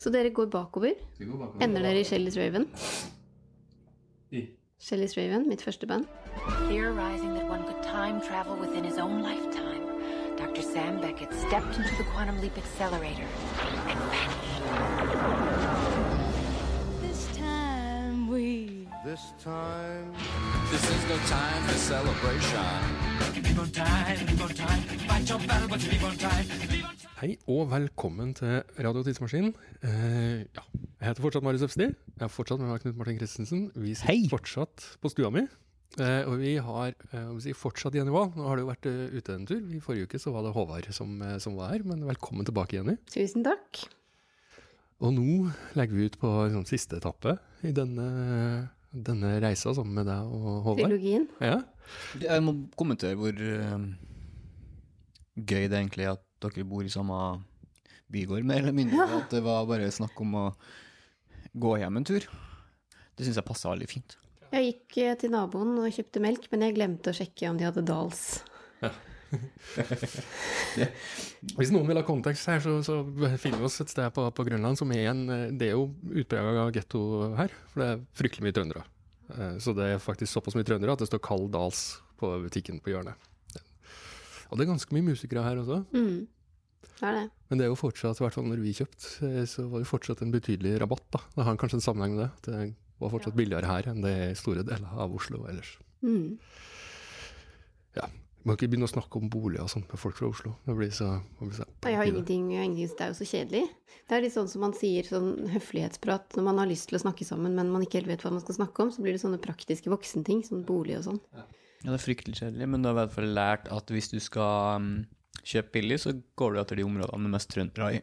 Så dere går bakover. Vi går bakover. Ender dere i Shellys Raven. I. Shellys Raven, mitt første band. Theorizing that one could time travel within his own lifetime, Dr. Sam Beckett stepped into the quantum leap accelerator and vanished. This time we This time, This is no time for celebration. Hei og velkommen til Radio Tidsmaskinen. Eh, ja, jeg heter fortsatt Marius Øfsti. Jeg er fortsatt med meg Knut Martin Christensen. Vi sitter Hei. fortsatt på stua mi. Eh, og vi har eh, om vi fortsatt Jenny Wahl. Nå har det jo vært uh, ute en tur. I forrige uke så var det Håvard som, eh, som var her, men velkommen tilbake, Jenny. Tusen takk. Og nå legger vi ut på sånn siste etappe i denne, denne reisa sammen med deg og Håvard. Trilogien. Ja. Jeg må kommentere hvor eh, gøy det egentlig er at dere bor i samme bygård, mer eller mindre. At det var bare snakk om å gå hjem en tur. Det syns jeg passa veldig fint. Jeg gikk eh, til naboen og kjøpte melk, men jeg glemte å sjekke om de hadde Dals. Hvis noen vil ha kontekst her, så, så finner vi oss et sted på, på Grønland som er en eh, Det er jo utprega getto her, for det er fryktelig mye trøndere. Eh, Så det er faktisk såpass mye trøndere at det står Kald Dals på butikken på hjørnet. Og det er ganske mye musikere her også. Det er det. Men det er jo fortsatt, i hvert fall når vi kjøpte, eh, så var det fortsatt en betydelig rabatt. da. Det har kanskje en sammenheng med det. Det var fortsatt billigere her enn det er i store deler av Oslo ellers. Mm. Ja. Vi må ikke begynne å snakke om boliger og sånt med folk fra Oslo. Det blir så, det blir så Jeg har ingenting, jeg har ingenting, det er jo så kjedelig. Det er litt sånn som man sier, sånn høflighetsprat, når man har lyst til å snakke sammen, men man ikke helt vet hva man skal snakke om, så blir det sånne praktiske voksenting, sånn bolig og sånn. Ja, det er fryktelig kjedelig, men du har i hvert fall lært at hvis du skal mm, kjøpe billig, så går du etter de områdene med mest trøndere i.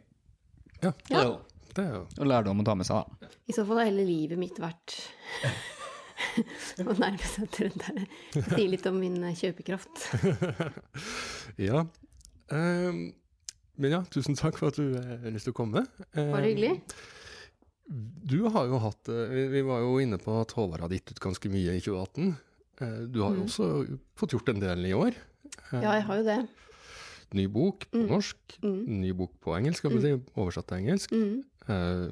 Ja, Det jo det er jo og lærdom å ta med seg, da. I så fall har hele livet mitt vært å nærme seg trønderne. Det sier litt om min eh, kjøpekraft. Ja. Um, men ja, tusen takk for at du eh, har lyst til å komme. Var Bare hyggelig. Du har jo hatt eh, vi, var jo inne på at Håvard hadde gitt ut ganske mye i 2018. Eh, du har jo også fått gjort en del i år. Ja, jeg har jo det. Ny bok på norsk, ny bok på engelsk, skal vi si, oversatt til engelsk. Eh,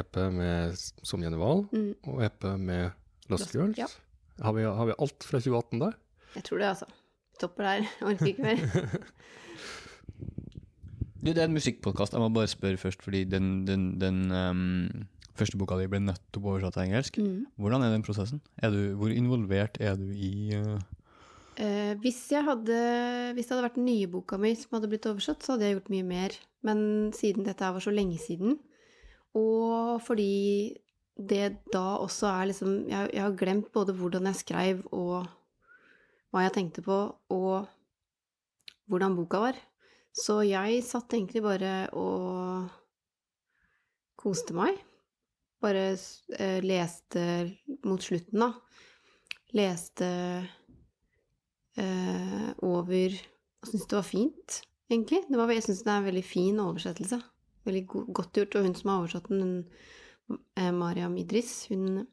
EP med Som Jenny Wahl, og EP med Lost Lost- Girls. ja. Har, vi, har vi alt fra 2018 der? Jeg tror det, altså. Topper der. Orker ikke mer. Du, det er en musikkpodkast. Jeg må bare spørre først, fordi den, den, den um, første boka di ble nettopp oversatt til engelsk. Hvordan er den prosessen? Er du, hvor involvert er du i uh... Eh, hvis, jeg hadde, hvis det hadde vært den nye boka mi som hadde blitt oversatt, så hadde jeg gjort mye mer. Men siden dette var så lenge siden, og fordi det da også er liksom Jeg, jeg har glemt både hvordan jeg skrev, og hva jeg tenkte på, og hvordan boka var. Så jeg satt egentlig bare og koste meg. Bare eh, leste mot slutten, da. Leste eh, over Og syntes det var fint, egentlig. Var, jeg syns det er en veldig fin oversettelse. Veldig go godt gjort. Og hun som har oversatt den, hun, Mariam Idris, hun,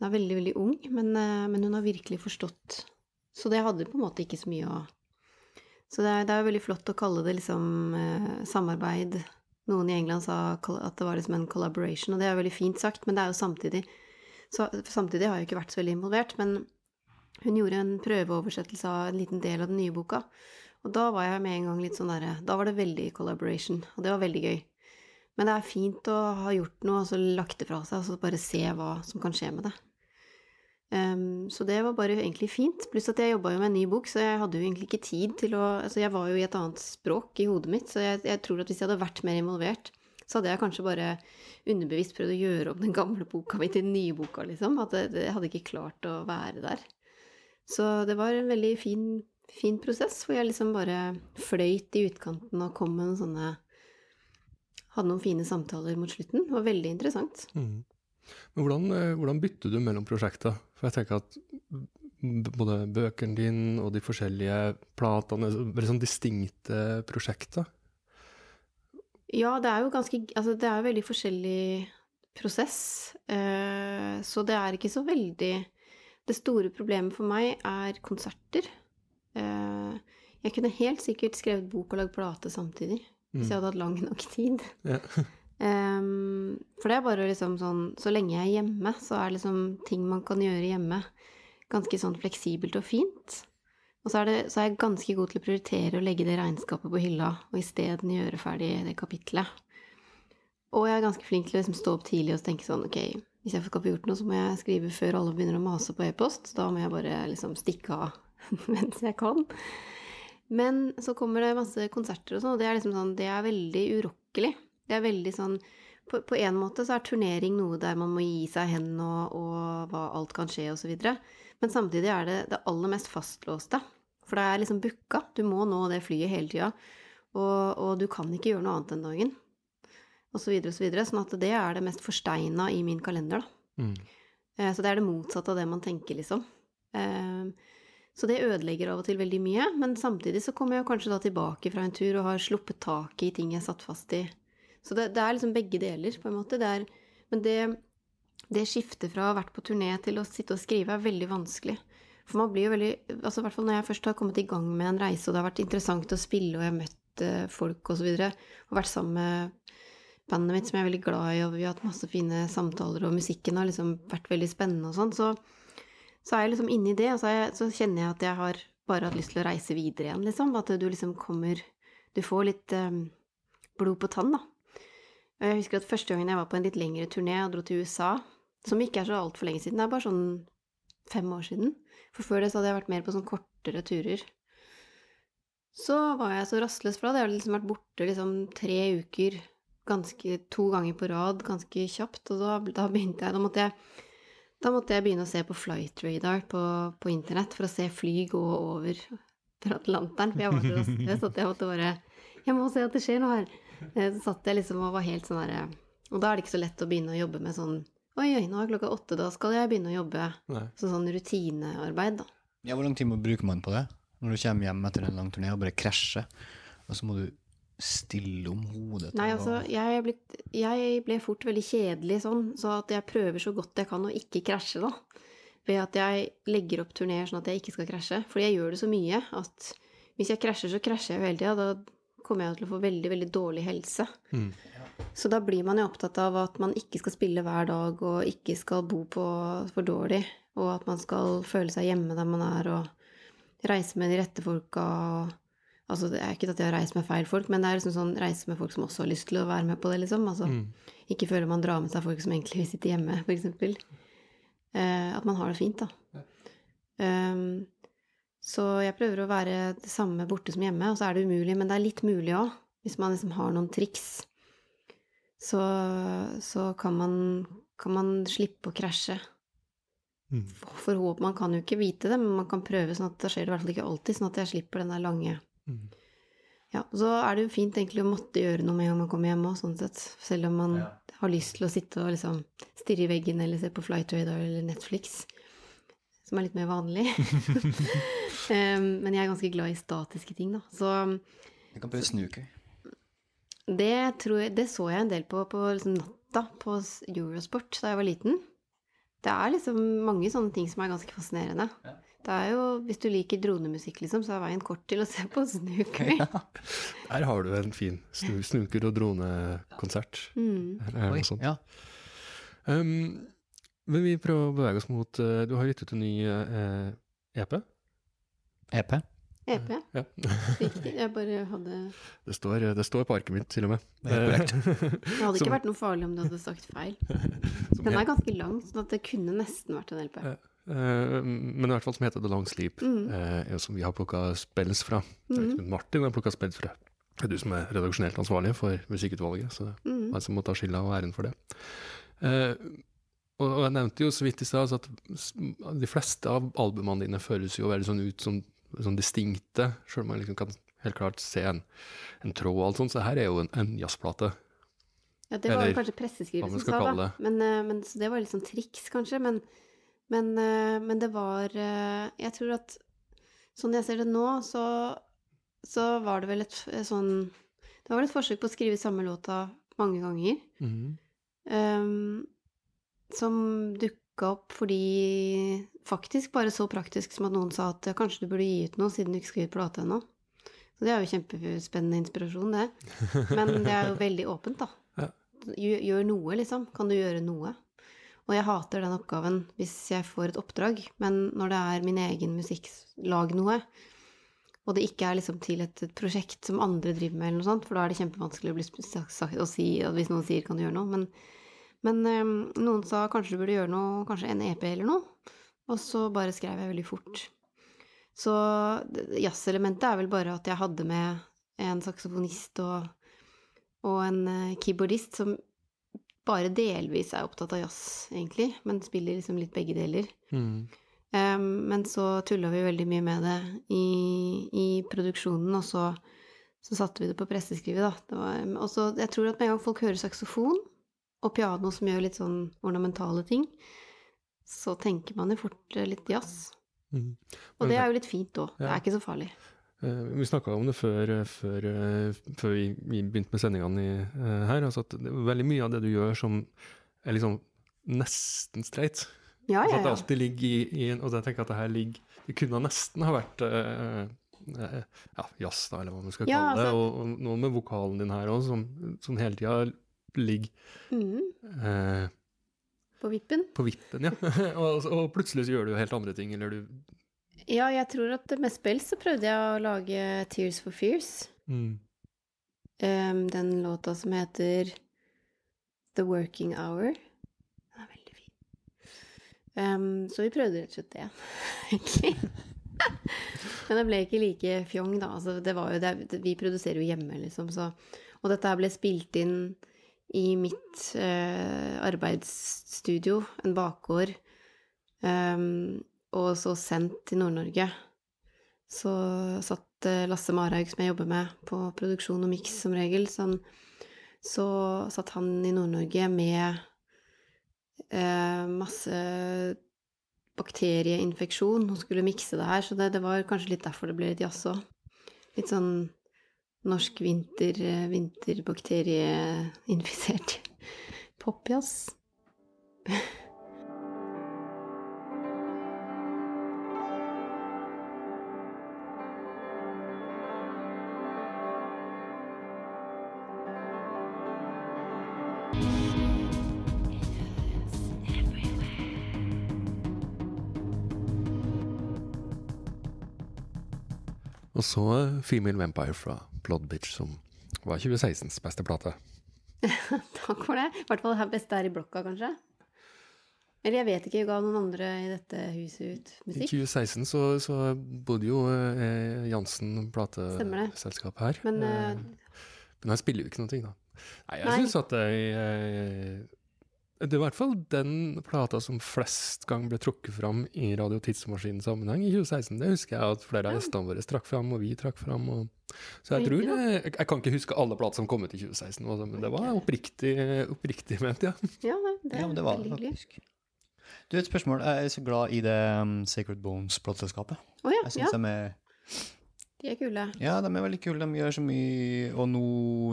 hun er veldig, veldig ung, men, eh, men hun har virkelig forstått Så det hadde på en måte ikke så mye å Så det er, det er veldig flott å kalle det liksom eh, samarbeid. Noen i England sa at det var liksom en collaboration, og det er veldig fint sagt, men det er jo samtidig så, Samtidig har jeg jo ikke vært så veldig involvert, men hun gjorde en prøveoversettelse av en liten del av den nye boka. Og da var jeg med en gang litt sånn derre Da var det veldig collaboration, og det var veldig gøy. Men det er fint å ha gjort noe, og så lagt det fra seg, og så bare se hva som kan skje med det. Um, så det var bare egentlig fint. Pluss at jeg jobba jo med en ny bok, så jeg hadde jo egentlig ikke tid til å Altså, jeg var jo i et annet språk i hodet mitt, så jeg, jeg tror at hvis jeg hadde vært mer involvert, så hadde jeg kanskje bare underbevisst prøvd å gjøre om den gamle boka mi til den nye boka, liksom. At jeg hadde ikke klart å være der. Så det var en veldig fin, fin prosess, hvor jeg liksom bare fløyt i utkanten og kom med noen sånne Hadde noen fine samtaler mot slutten. Det var veldig interessant. Men hvordan, eh, hvordan bytter du mellom prosjekter? For jeg tenker at både bøkene dine og de forskjellige platene veldig sånn distinkte prosjekter. Ja, det er jo ganske Altså, det er jo veldig forskjellig prosess, eh, så det er ikke så veldig Det store problemet for meg er konserter. Eh, jeg kunne helt sikkert skrevet bok og lagd plate samtidig, hvis jeg hadde hatt lang nok tid. Ja. Um, for det er bare liksom sånn Så lenge jeg er hjemme, så er liksom ting man kan gjøre hjemme, ganske sånn fleksibelt og fint. Og så er, det, så er jeg ganske god til å prioritere å legge det regnskapet på hylla, og isteden gjøre ferdig det kapitlet. Og jeg er ganske flink til å liksom stå opp tidlig og tenke sånn, ok, hvis jeg skal få gjort noe, så må jeg skrive før alle begynner å mase på e-post. Da må jeg bare liksom stikke av mens jeg kan. Men så kommer det masse konserter og sånn, og det er liksom sånn, det er veldig urokkelig. Det er veldig sånn på, på en måte så er turnering noe der man må gi seg hen, og, og hva alt kan skje, og så videre. Men samtidig er det det aller mest fastlåste. For det er liksom booka. Du må nå det flyet hele tida. Og, og du kan ikke gjøre noe annet den dagen. Og så videre og så videre. Sånn at det er det mest forsteina i min kalender, da. Mm. Eh, Så det er det motsatte av det man tenker, liksom. Eh, Så det ødelegger av og til veldig mye, men samtidig så kommer jeg kanskje da tilbake fra en tur og har sluppet taket i ting jeg satt fast i. Så det, det er liksom begge deler, på en måte. Det er, men det, det skiftet fra å ha vært på turné til å sitte og skrive er veldig vanskelig. For man blir jo veldig altså i hvert fall Når jeg først har kommet i gang med en reise, og det har vært interessant å spille, og jeg har møtt eh, folk osv., og, så videre, og vært sammen med bandet mitt som jeg er veldig glad i, og vi har hatt masse fine samtaler, og musikken har liksom vært veldig spennende og sånn, så, så er jeg liksom inni det, og så, jeg, så kjenner jeg at jeg har bare hatt lyst til å reise videre igjen, liksom. At du liksom kommer Du får litt um, blod på tann, da. Og jeg husker at første gangen jeg var på en litt lengre turné og dro til USA, som ikke er så altfor lenge siden, det er bare sånn fem år siden. For før det så hadde jeg vært mer på sånn kortere turer. Så var jeg så rastløs fra det. Jeg hadde liksom vært borte liksom tre uker, ganske to ganger på rad, ganske kjapt. Og da, da begynte jeg da måtte jeg da måtte jeg begynne å se på flight radar på, på internett for å se fly gå over fra Atlanteren. For jeg var så rastløs at jeg måtte bare Jeg må se at det skjer noe her. Eh, Så satt jeg liksom og var helt sånn herre Og da er det ikke så lett å begynne å jobbe med sånn Oi, oi, nå er klokka åtte, da skal jeg begynne å jobbe. Så sånn rutinearbeid, da. Ja, Hvor lang tid må- bruker man på det? Når du kommer hjem etter en lang turné og bare krasjer, og så må du stille om hodet Nei, altså, jeg, blitt, jeg ble fort veldig kjedelig sånn, så at jeg prøver så godt jeg kan å ikke krasje, da. Ved at jeg legger opp turneer sånn at jeg ikke skal krasje. Fordi jeg gjør det så mye at hvis jeg krasjer, så krasjer jeg jo hele tida. Da kommer jeg til å få veldig, veldig dårlig helse. Mm. Så da blir man jo opptatt av at man ikke skal spille hver dag, og ikke skal bo på for dårlig, og at man skal føle seg hjemme der man er, og reise med de rette folka. og Altså, det er ikke at jeg har reist med feil folk, men det er liksom sånn reise med folk som også har lyst til å være med på det, liksom. Altså, Mm. ikke føle man drar med seg folk som egentlig vil sitte hjemme, for eksempel. Eh, at man har det fint, da. Ehm, så jeg prøver å være det samme borte som hjemme, og så er det umulig, men det er litt mulig òg. Hvis man liksom har noen triks, så, så kan, man, kan man slippe å krasje. Mm. Forhåp, man kan jo ikke vite det, men man kan prøve, sånn at det skjer i hvert fall ikke alltid, sånn at jeg slipper den der lange Mm. Ja, så er det jo fint egentlig å måtte gjøre noe med en gang man kommer hjem òg, sånn sett. Selv om man har lyst til å sitte og liksom stirre i veggen eller se på Flightradar eller Netflix, som er litt mer vanlig. um, men jeg er ganske glad i statiske ting, da. Så Jeg kan prøve snooker. det, tror jeg, det så jeg en del på på liksom natta på Eurosport da jeg var liten. Det er liksom mange sånne ting som er ganske fascinerende. Det er jo, Hvis du liker dronemusikk, liksom, så er veien kort til å se på snooker. Der har du en fin snu, snuker- og dronekonsert. Mm. Eller noe sånt. ja. Um, men vi prøver å bevege oss mot uh, Du har gitt ut en ny uh, EP? EP. EP. Ja. Riktig. Jeg bare hadde Det står, det står på arket mitt, til og med. Det. Det hadde Som- ikke vært noe farlig om du hadde sagt feil. Som Den er ganske lang, så at det kunne nesten vært en LP. Eh, men i hvert fall som heter The Long Sleep, Mm. eh, som vi har plukka spells fra. Det er Martin har plukka spells fra. Det er du som er redaksjonelt ansvarlig for musikkutvalget, så det Mm. er jeg som må ta skylda og æren for det. Eh, og, jeg nevnte jo så vidt i stad altså at de fleste av albumene dine føles jo veldig sånn ut som sånn distinkte, sjøl om man liksom kan helt klart se en, en tråd og alt sånt. Så her er jo en, en jazzplate. Ja, det var Eller kanskje presseskriver som sa, det. Men, men, så det var litt sånn triks, kanskje. Men, men, eh, men det var eh, Jeg tror at sånn jeg ser det nå, så, så var det vel et sånn Det var vel et forsøk på å skrive samme låta mange ganger. Mm. Um, som dukka opp fordi Faktisk bare så praktisk som at noen sa at kanskje du burde gi ut noe siden du ikke skriver plate ennå. Så det er jo kjempespennende inspirasjon, det. Men det er jo veldig åpent, da. Gjør noe, liksom. Kan du gjøre noe? Og jeg hater den oppgaven hvis jeg får et oppdrag, men når det er min egen musikk, lag noe, og det ikke er liksom til et, et prosjekt som andre driver med, eller noe sånt, for da er det kjempevanskelig å, bli å si at hvis noen sier 'kan du gjøre noe', men, men eh, noen sa kanskje du burde gjøre noe, kanskje en EP eller noe, og så bare skrev jeg veldig fort. Så jazzelementet er vel bare at jeg hadde med en saksofonist og, og en eh, keyboardist som bare delvis er opptatt av jazz, egentlig, men spiller liksom litt begge deler. Mm. Um, men så tulla vi veldig mye med det i, i produksjonen, og så, så satte vi det på presseskrivet, da. Det var, og så, jeg tror at med en gang folk hører saksofon og piano som gjør litt sånn ornamentale ting, så tenker man jo fort litt jazz. Mm. Og det er jo litt fint òg. Det er ikke så farlig. Eh, Vi snakka om det før, eh, før, eh, før vi, begynte med sendingene i, her. Altså at det er veldig mye av det du gjør som er liksom nesten streit. Ja, ja, ja, at det alltid ligger i, i Og jeg tenker at det her ligger Det kunne nesten ha vært eh, ja, jazz, da, eller hva man skal kalle det. altså- Og, og noe med vokalen din her òg, som, som hele tida ligger mm. eh, På vippen. på vippen, ja. og, og plutselig så gjør du jo helt andre ting, eller du Ja, jeg tror at med spill så prøvde jeg å lage Tears for Fears. mm, Um, den låta som heter The Working Hour. Den er veldig fin. Um, så vi prøvde rett og slett det, egentlig. Men det ble ikke like fjong, da. Altså, det var jo det, vi produserer jo hjemme, liksom, så Og dette her ble spilt inn i mitt uh, arbeidsstudio, en bakgård, em, og så sendt til Nord-Norge. Så satt eh, Lasse Marhaug, som jeg jobber med på produksjon og miks som regel, sånn, så satt han i Nord-Norge med eh, masse bakterieinfeksjon og skulle mikse det her, så det, det var kanskje litt derfor det ble litt jazz òg. Litt sånn norsk vinter, eh, vinterbakterieinfisert popjazz. Og så Female Vampire fra Blood Bitch, som var 2016s beste plate. Takk for det. I hvert fall beste her i blokka, kanskje. Eller jeg vet ikke, ga noen andre i dette huset ut musikk? I 2016 så, så bodde jo eh, Jansen plateselskap her. Men Eh, eh, men han spiller jo ikke ting, da. Nei, jeg syns at jeg, eh, Det er i hvert fall den plata som flest gang ble trukket fram i radio-tidsmaskinens sammenheng i 2016. Det husker jeg at flere av Ja. gjestene våre trakk fram, og vi trakk fram. Og, så jeg tror jeg, jeg kan ikke huske alle plater som kom ut i 2016, altså, men det var oppriktig, oppriktig ment, ja. ja, det er Ja, men det var veldig det hyggelig. faktisk. Du, et spørsmål. Jeg er så glad i det um, Sacred Bones-plateselskapet. Oh, ja, Jeg ja, synes de er de er kule. Ja, de er veldig kule. De gjør så mye Og nå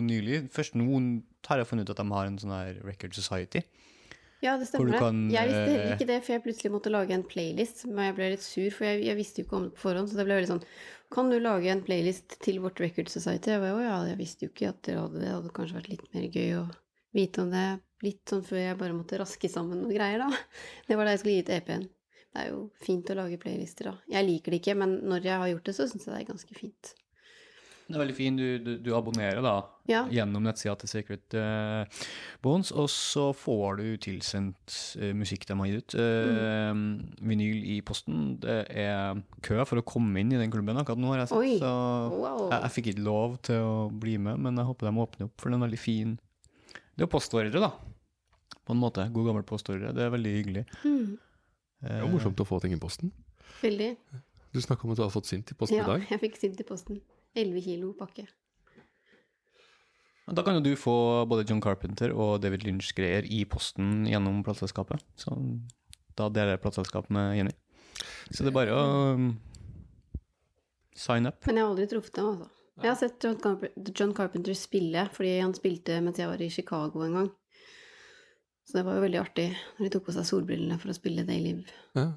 nylig Først nå har jeg funnet ut at de har en sånn her Record Society. Ja, det stemmer kan, Jeg visste heller eh, ikke det, for jeg plutselig måtte lage en playlist. Men jeg ble litt sur, for jeg, jeg visste jo ikke om det på forhånd. Så det ble veldig sånn Kan du lage en playlist til vårt Record Society? Jeg bare, å ja, jeg visste jo ikke at dere hadde det. Det hadde kanskje vært litt mer gøy å vite om det litt sånn før jeg bare måtte raske sammen noen greier, da. Det var da jeg skulle gi ut EP-en. Det er jo fint å lage playlister, da. Jeg liker det ikke, men når jeg har gjort det, så syns jeg det er ganske fint. Det er veldig fin. Du, du, du abonnerer da Ja. gjennom nettsida til Secret uh, Bones, og så får du tilsendt uh, musikk de har gitt ut. Eh, Vinyl i posten. Det er kø for å komme inn i den klubben akkurat nå, har jeg sett. Så Wow. jeg, jeg fikk ikke lov til å bli med, men jeg håper de åpner opp, for den veldig fin Det er jo postordre, da. På en måte. God gammel postordre. Det er veldig hyggelig. Mm, Det er jo morsomt å få ting i posten. veldig. Du snakka om at du har fått sint i posten Ja, i dag. Ja, jeg fikk sint i posten. 11 kilo pakke. Da kan jo du få både John Carpenter og David Lynch-greier i posten gjennom plateselskapet. Så da deler jeg plateselskap med Jenny. Så det er bare å um, sign up. Men jeg har aldri truffet dem, altså. Jeg har sett John, Carp John Carpenter spille, fordi han spilte mens jeg var i Chicago en gang. Så det var jo veldig artig når de tok på seg solbrillene for å spille Day Live. Ja.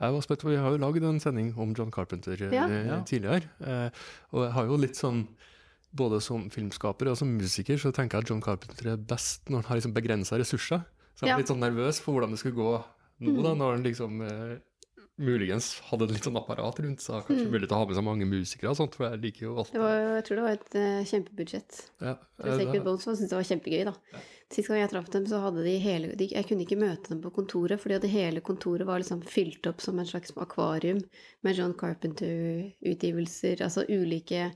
Jeg var spent, for Vi har jo lagd en sending om John Carpenter Ja. eh, Ja. tidligere. Eh, og jeg har jo litt sånn både som filmskaper og som musiker så tenker jeg at John Carpenter er best når han har liksom begrensa ressurser. Så jeg Ja. litt sånn nervøs for hvordan det skulle gå nå, da, når han liksom eh, muligens hadde et litt sånn apparat rundt seg, kanskje mulig til å ha med seg mange musikere og sånt, for jeg liker jo alt. Det var, jeg tror det var et uh, kjempebudsjett. Ja, Sacred det- Bones syntes det var kjempegøy, da. Sist gang jeg traff dem, så hadde de hele de, Jeg kunne ikke møte dem på kontoret, fordi at hele kontoret var liksom fylt opp som en slags akvarium med John Carpenter-utgivelser, altså ulike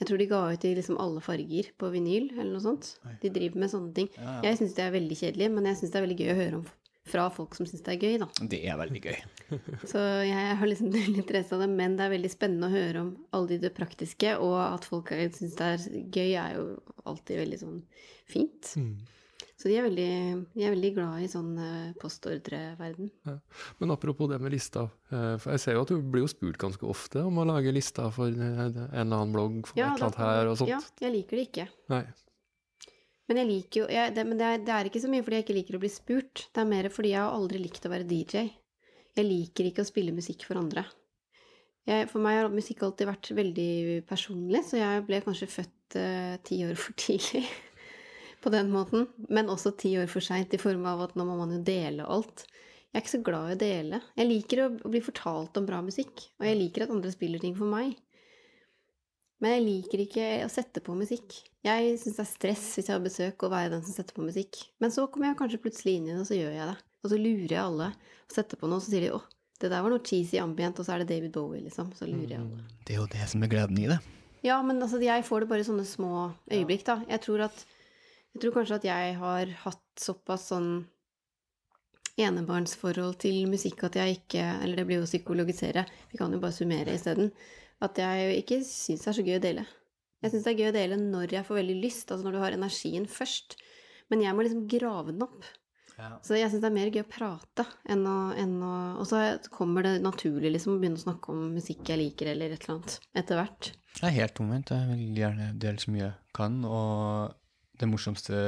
Jeg tror de ga ut i liksom alle farger på vinyl, eller noe sånt. De driver med sånne ting. Ja, ja. Jeg syns det er veldig kjedelig, men jeg syns det er veldig gøy å høre om fra folk som syns det er gøy, da. Det er veldig gøy. Så jeg har liksom null interesse av det, men det er veldig spennende å høre om alle de det praktiske, og at folk syns det er gøy, er jo alltid veldig sånn fint. Mm. Så de er veldig, de er veldig glad i sånn postordreverden. postordreverden. Men apropos det med lister, eh, for jeg ser jo at du blir jo spurt ganske ofte om å lage lista for eh, en eller annen blogg for et eller annet her og sånt. ja, jeg liker det ikke. Nei. Men jeg liker jo jeg, det, Men det er, det er ikke så mye fordi jeg ikke liker å bli spurt. Det er mer fordi jeg har aldri likt å være DJ. Jeg liker ikke å spille musikk for andre. Jeg, for meg har musikk alltid vært veldig personlig, så jeg ble kanskje født uh, ti år for tidlig. På den måten. Men også ti år for seint, i form av at nå må man jo dele alt. Jeg er ikke så glad i å dele. Jeg liker å bli fortalt om bra musikk, og jeg liker at andre spiller ting for meg. Men jeg liker ikke å sette på musikk. Jeg syns det er stress hvis jeg har besøk å være den som setter på musikk. Men så kommer jeg kanskje plutselig inn i det, og så gjør jeg det. Og så lurer jeg alle og setter på noe, og så sier de 'Å, det der var noe cheesy ambient', og så er det David Bowie, liksom. Så lurer jeg alle. Det er jo det som er gleden i det. Ja, men altså, jeg får det bare i sånne små øyeblikk, da. Jeg tror at Jeg tror kanskje at jeg har hatt såpass sånn enebarnsforhold til musikk at jeg ikke Eller det blir jo å psykologisere, vi kan jo bare summere isteden. At jeg ikke syns det er så gøy å dele. Jeg syns det er gøy å dele når jeg får veldig lyst, altså når du har energien først. Men jeg må liksom grave den opp. Så jeg syns det er mer gøy å prate enn å, enn å Og så kommer det naturlig liksom å begynne å snakke om musikk jeg liker, eller et eller annet, etter hvert. Det er helt omvendt. Jeg vil gjerne dele så mye jeg kan. Og det morsomste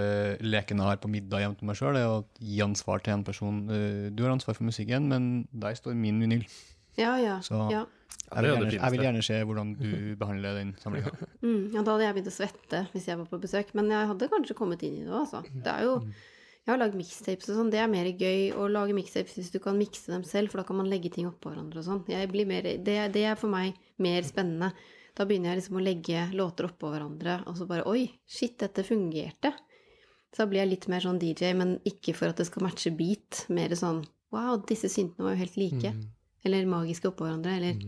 leken jeg har på middag hjemme til meg sjøl, er å gi ansvar til en person. Eh, Du har ansvar for musikken, men der står min vinyl. Ja, ja. Så- ja. Jeg vil, er gjerne, jeg vil gjerne se hvordan du behandler den samlinga. Mm, ja, da hadde jeg begynt å svette hvis jeg var på besøk, men jeg hadde kanskje kommet inn i det òg, altså. Det er jo Jeg har lagd mixtapes og sånn, det er mer gøy å lage mixtapes hvis du kan mikse dem selv, for da kan man legge ting oppå hverandre og sånn. Jeg blir mer, det, det er for meg mer spennende. Da begynner jeg liksom å legge låter oppå hverandre, og så bare Oi, shit, dette fungerte. Så da blir jeg litt mer sånn DJ, men ikke for at det skal matche beat. Mer sånn Wow, disse syntene var jo helt like. Eller magiske oppå hverandre. Eller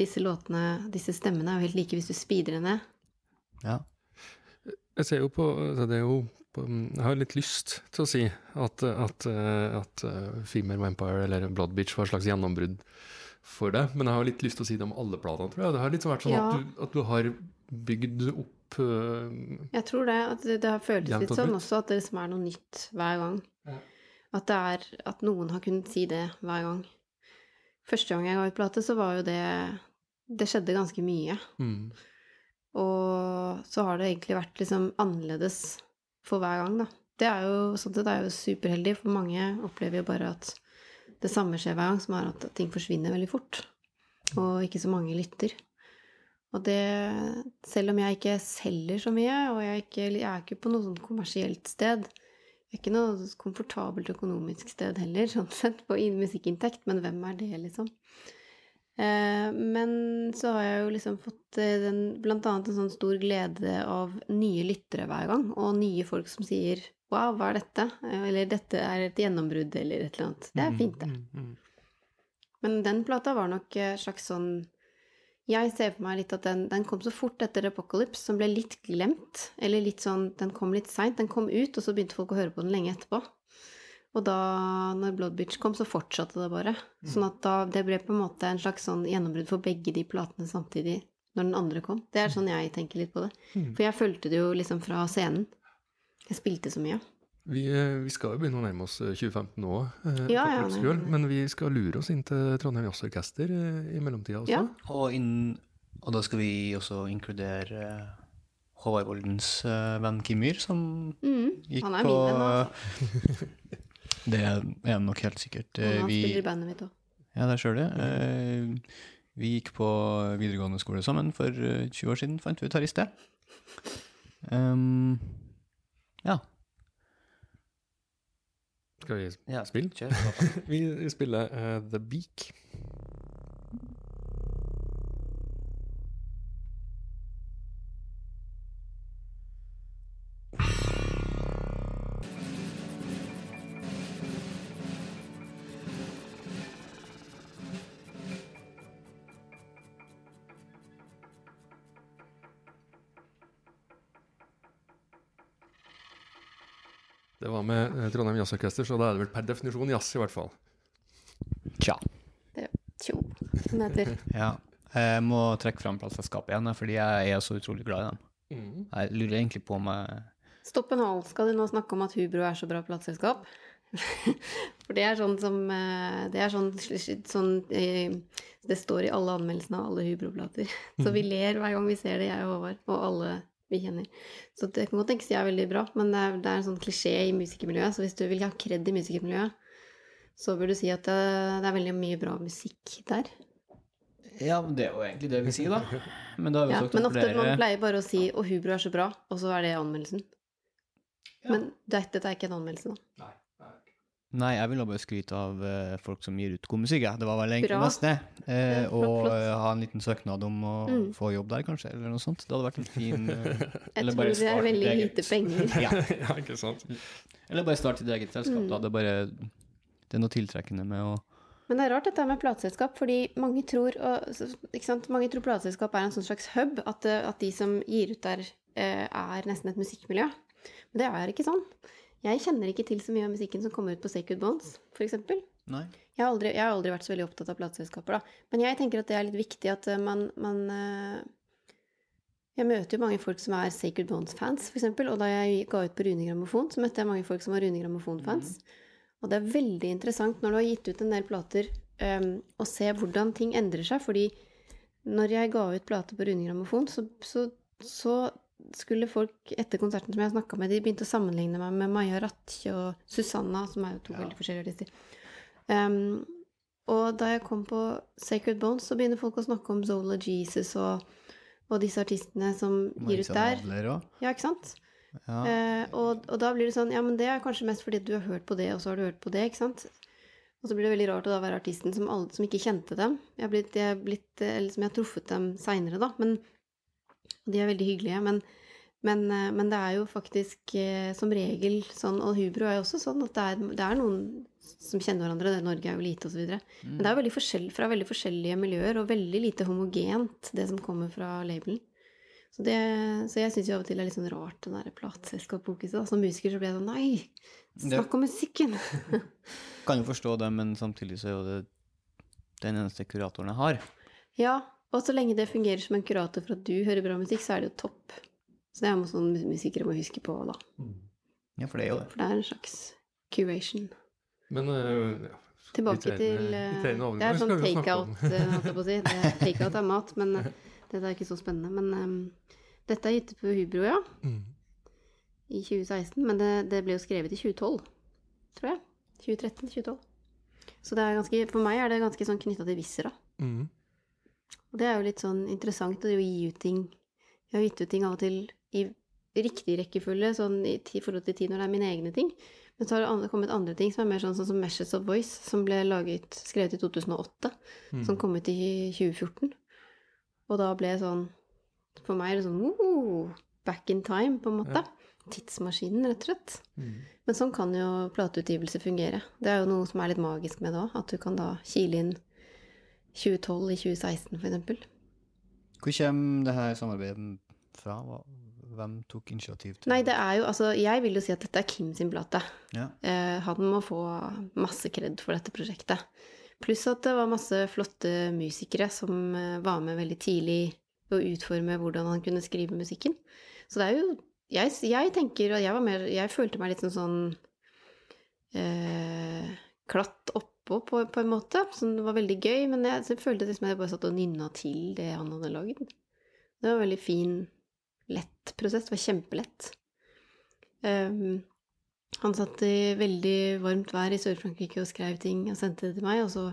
disse låtene, disse stemmene er jo helt like hvis du speeder det ned. Ja. Jeg ser jo på, altså det er jo på, Jeg har litt lyst til å si at, at, eh, at eh, Female Vampire eller Blood Beach var et slags gjennombrudd for det, men jeg har litt lyst til å si det om alle platene, tror jeg. Det har litt vært sånn Ja. at, du, at du har bygd opp uh, Jeg tror det. At det, det har føltes litt sånn også, at det liksom er noe nytt hver gang. Ja. At det er At noen har kunnet si det hver gang. Første gang jeg ga ut plate, så var jo det Det skjedde ganske mye. mm, Og så har det egentlig vært liksom annerledes for hver gang, da. Det er jo sånn sett er jo superheldig, for mange opplever jo bare at det samme skjer hver gang, som er at ting forsvinner veldig fort. Og ikke så mange lytter. Og det Selv om jeg ikke selger så mye, og jeg, ikke, jeg er ikke på noe sånt kommersielt sted ikke noe komfortabelt økonomisk sted heller, sånn sett, på musikkinntekt, men hvem er det, liksom? Eh, men så har jeg jo liksom fått eh, den, blant annet en sånn stor glede av nye lyttere hver gang, og nye folk som sier 'wow, hva er dette?' Eller 'dette er et gjennombrudd', eller et eller annet. Det er fint, det. mm, mm. Men den plata var nok eh, slags sånn Jeg ser for meg litt at den, den kom så fort etter Apocalypse, som ble litt glemt. Eller litt sånn Den kom litt seint. Den kom ut, og så begynte folk å høre på den lenge etterpå. Og da, når Blood Beach kom, så fortsatte det bare. Sånn at da Det ble på en måte en slags sånn gjennombrudd for begge de platene samtidig når den andre kom. Det er sånn jeg tenker litt på det. For jeg fulgte det jo liksom fra scenen. Jeg spilte så mye. Vi, eh, vi skal jo begynne å nærme oss eh, 2015 nå, eh, Ja, ja, nei, men vi skal lure oss inn til Trondheim Jazzorkester eh, i mellomtida også. Ja. Og, inn, og da skal vi også inkludere eh, Håvard Voldens eh, venn Kim Myhr, som Mm, gikk han er på min venn, altså. Det er han nok helt sikkert. Eh, Han vi, spiller i bandet mitt òg. ja, det ser du. Eh, Vi gikk på videregående skole sammen for eh, 20 år siden, fant vi ut her i sted. Um, ja. Skal vi ja. spille? Kjør. Vi spiller uh, The Beak. Med eh, Trondheim Jazzorkester, så da er det vel per definisjon jazz, i hvert fall. Tja. Det er tjo, som det heter. Ja. Jeg må trekke fram plateselskapet igjen, fordi jeg er så utrolig glad i dem. Jeg lurer egentlig på om jeg Stopp en hal. Skal du nå snakke om at Hubro er så bra plateselskap? For det er sånn som eh, Det er sånn, sånn eh, Det står i alle anmeldelsene av alle Hubro-plater. Så vi ler hver gang vi ser det, jeg og Håvard, og alle vi kjenner. Så det kan godt tenkes de er veldig bra, men det er, det er en sånn klisjé i musikermiljøet. Så hvis du vil ha kred i musikermiljøet, så bør du si at det, det er veldig mye bra musikk der. Ja, det er jo egentlig det vi sier, da. Men da har vi Ja, men ofte man pleier bare å si 'Å, Hubro er så bra', og så er det anmeldelsen. Men dette er ikke en anmeldelse, da. Nei, jeg ville bare skryte av uh, folk som gir ut god musikk. Ja. Det var vel egentlig Bra. mest det. Eh, Ja, og eh, ha en liten søknad om å Mm. få jobb der, kanskje, eller noe sånt. Det hadde vært en fin Jeg tror det er veldig eget- lite penger. ja. ja, ikke sant? Eller bare start ditt eget selskap, Mm. da. Det er bare Det er noe tiltrekkende med å Men det er rart dette med plateselskap, fordi mange tror, og, ikke sant? mange tror plateselskap er en sånn slags hub, at, at de som gir ut der, er nesten et musikkmiljø. Men det er ikke sånn. Jeg kjenner ikke til så mye av musikken som kommer ut på Sacred Bones, eksempel. Nei. Jeg har, aldri, jeg har aldri vært så veldig opptatt av plateselskaper, da. Men jeg tenker at det er litt viktig at eh, man, man eh, Jeg møter jo mange folk som er Sacred Bones-fans, f.eks. Og da jeg ga ut på Rune Grammofon, så møtte jeg mange folk som var Rune Grammofon-fans. Og det er veldig interessant når du har gitt ut en del plater, um, å se hvordan ting endrer seg. Fordi når jeg ga ut plate på Rune Grammofon, så, så, så skulle folk etter konserten som jeg snakka med, de begynte å sammenligne meg med Maja Ratche og Susanna, som er jo to veldig forskjellige artister. Um, og da jeg kom på Sacred Bones, så begynner folk å snakke om Zola Jesus og, og disse artistene som gir ut der. Ja, ikke sant? Ja. Uh, og, og da blir det sånn Ja, men det er kanskje mest fordi du har hørt på det, og så har du hørt på det, ikke sant? Og så blir det veldig rart å da være artisten som, alle, som ikke kjente dem. Jeg har blitt, jeg har blitt Eller som jeg har truffet dem seinere, da. Men og de er veldig hyggelige. Men, men, eh, men det er jo faktisk eh, som regel sånn, og Hubro er jo også sånn, at det er, det er noen som kjenner hverandre. det- Norge er jo lite, osv. Men det er jo veldig forskjell, fra veldig forskjellige miljøer, og veldig lite homogent, det som kommer fra labelen. Så, det, så jeg syns jo av og til det er litt sånn rart, den der plateselskapsfokuset. Som musiker så blir jeg sånn Nei, snakk om musikken! Kan jo forstå det, men samtidig så er jo det den eneste kuratoren jeg har. ja, og så lenge det fungerer som en kurator for at du hører bra musikk, så er det jo topp. Så det er noe sånn musikere må huske på, da. Ja, for det er jo det. For det er en slags curation. Men uh, ja. Tilbake trener, til uh, Det er sånn takeout, eh, holdt jeg på å si. Takeout er mat, men dette er ikke så spennende. Men um, dette er gitt på Hubro, ja. Mm. I 2016. Men det, det ble jo skrevet i 2012, tror jeg. 2013-2012. Så det er ganske, for meg er det ganske sånn knytta til Vissera. Mm. Og det er jo litt sånn interessant å gi ut ting Jeg har gitt ut ting av og til i riktig rekkefølge, sånn i forhold til tid når det er mine egne ting. Men så har det kommet andre ting som er mer sånn, sånn som Meshes of Voice, som ble laget, skrevet i 2008, Mm. som kom ut i 2014. Og da ble sånn For meg er det sånn oh, back in time, på en måte. Tidsmaskinen, rett og slett. Mm. Men sånn kan jo plateutgivelse fungere. Det er jo noe som er litt magisk med det òg, at du kan da kile inn 2012 i 2016, for eksempel. Hvor kommer det her samarbeidet fra? Hvem tok initiativ til Nei, det er jo Altså, jeg vil jo si at dette er Kim sin plate. Ja. Eh, han må få masse kred for dette prosjektet. Pluss at det var masse flotte musikere som eh, var med veldig tidlig å utforme hvordan han kunne skrive musikken. Så det er jo Jeg, jeg tenker, og jeg var mer Jeg følte meg litt sånn sånn eh, klatt oppå, på, på en måte. Så det var veldig gøy, men jeg, jeg følte liksom jeg bare satt og nynna til det han hadde lagd. Det var en veldig fin, lett prosess. Det var kjempelett. Um, han satt i veldig varmt vær i Sør-Frankrike og skrev ting og sendte det til meg, og så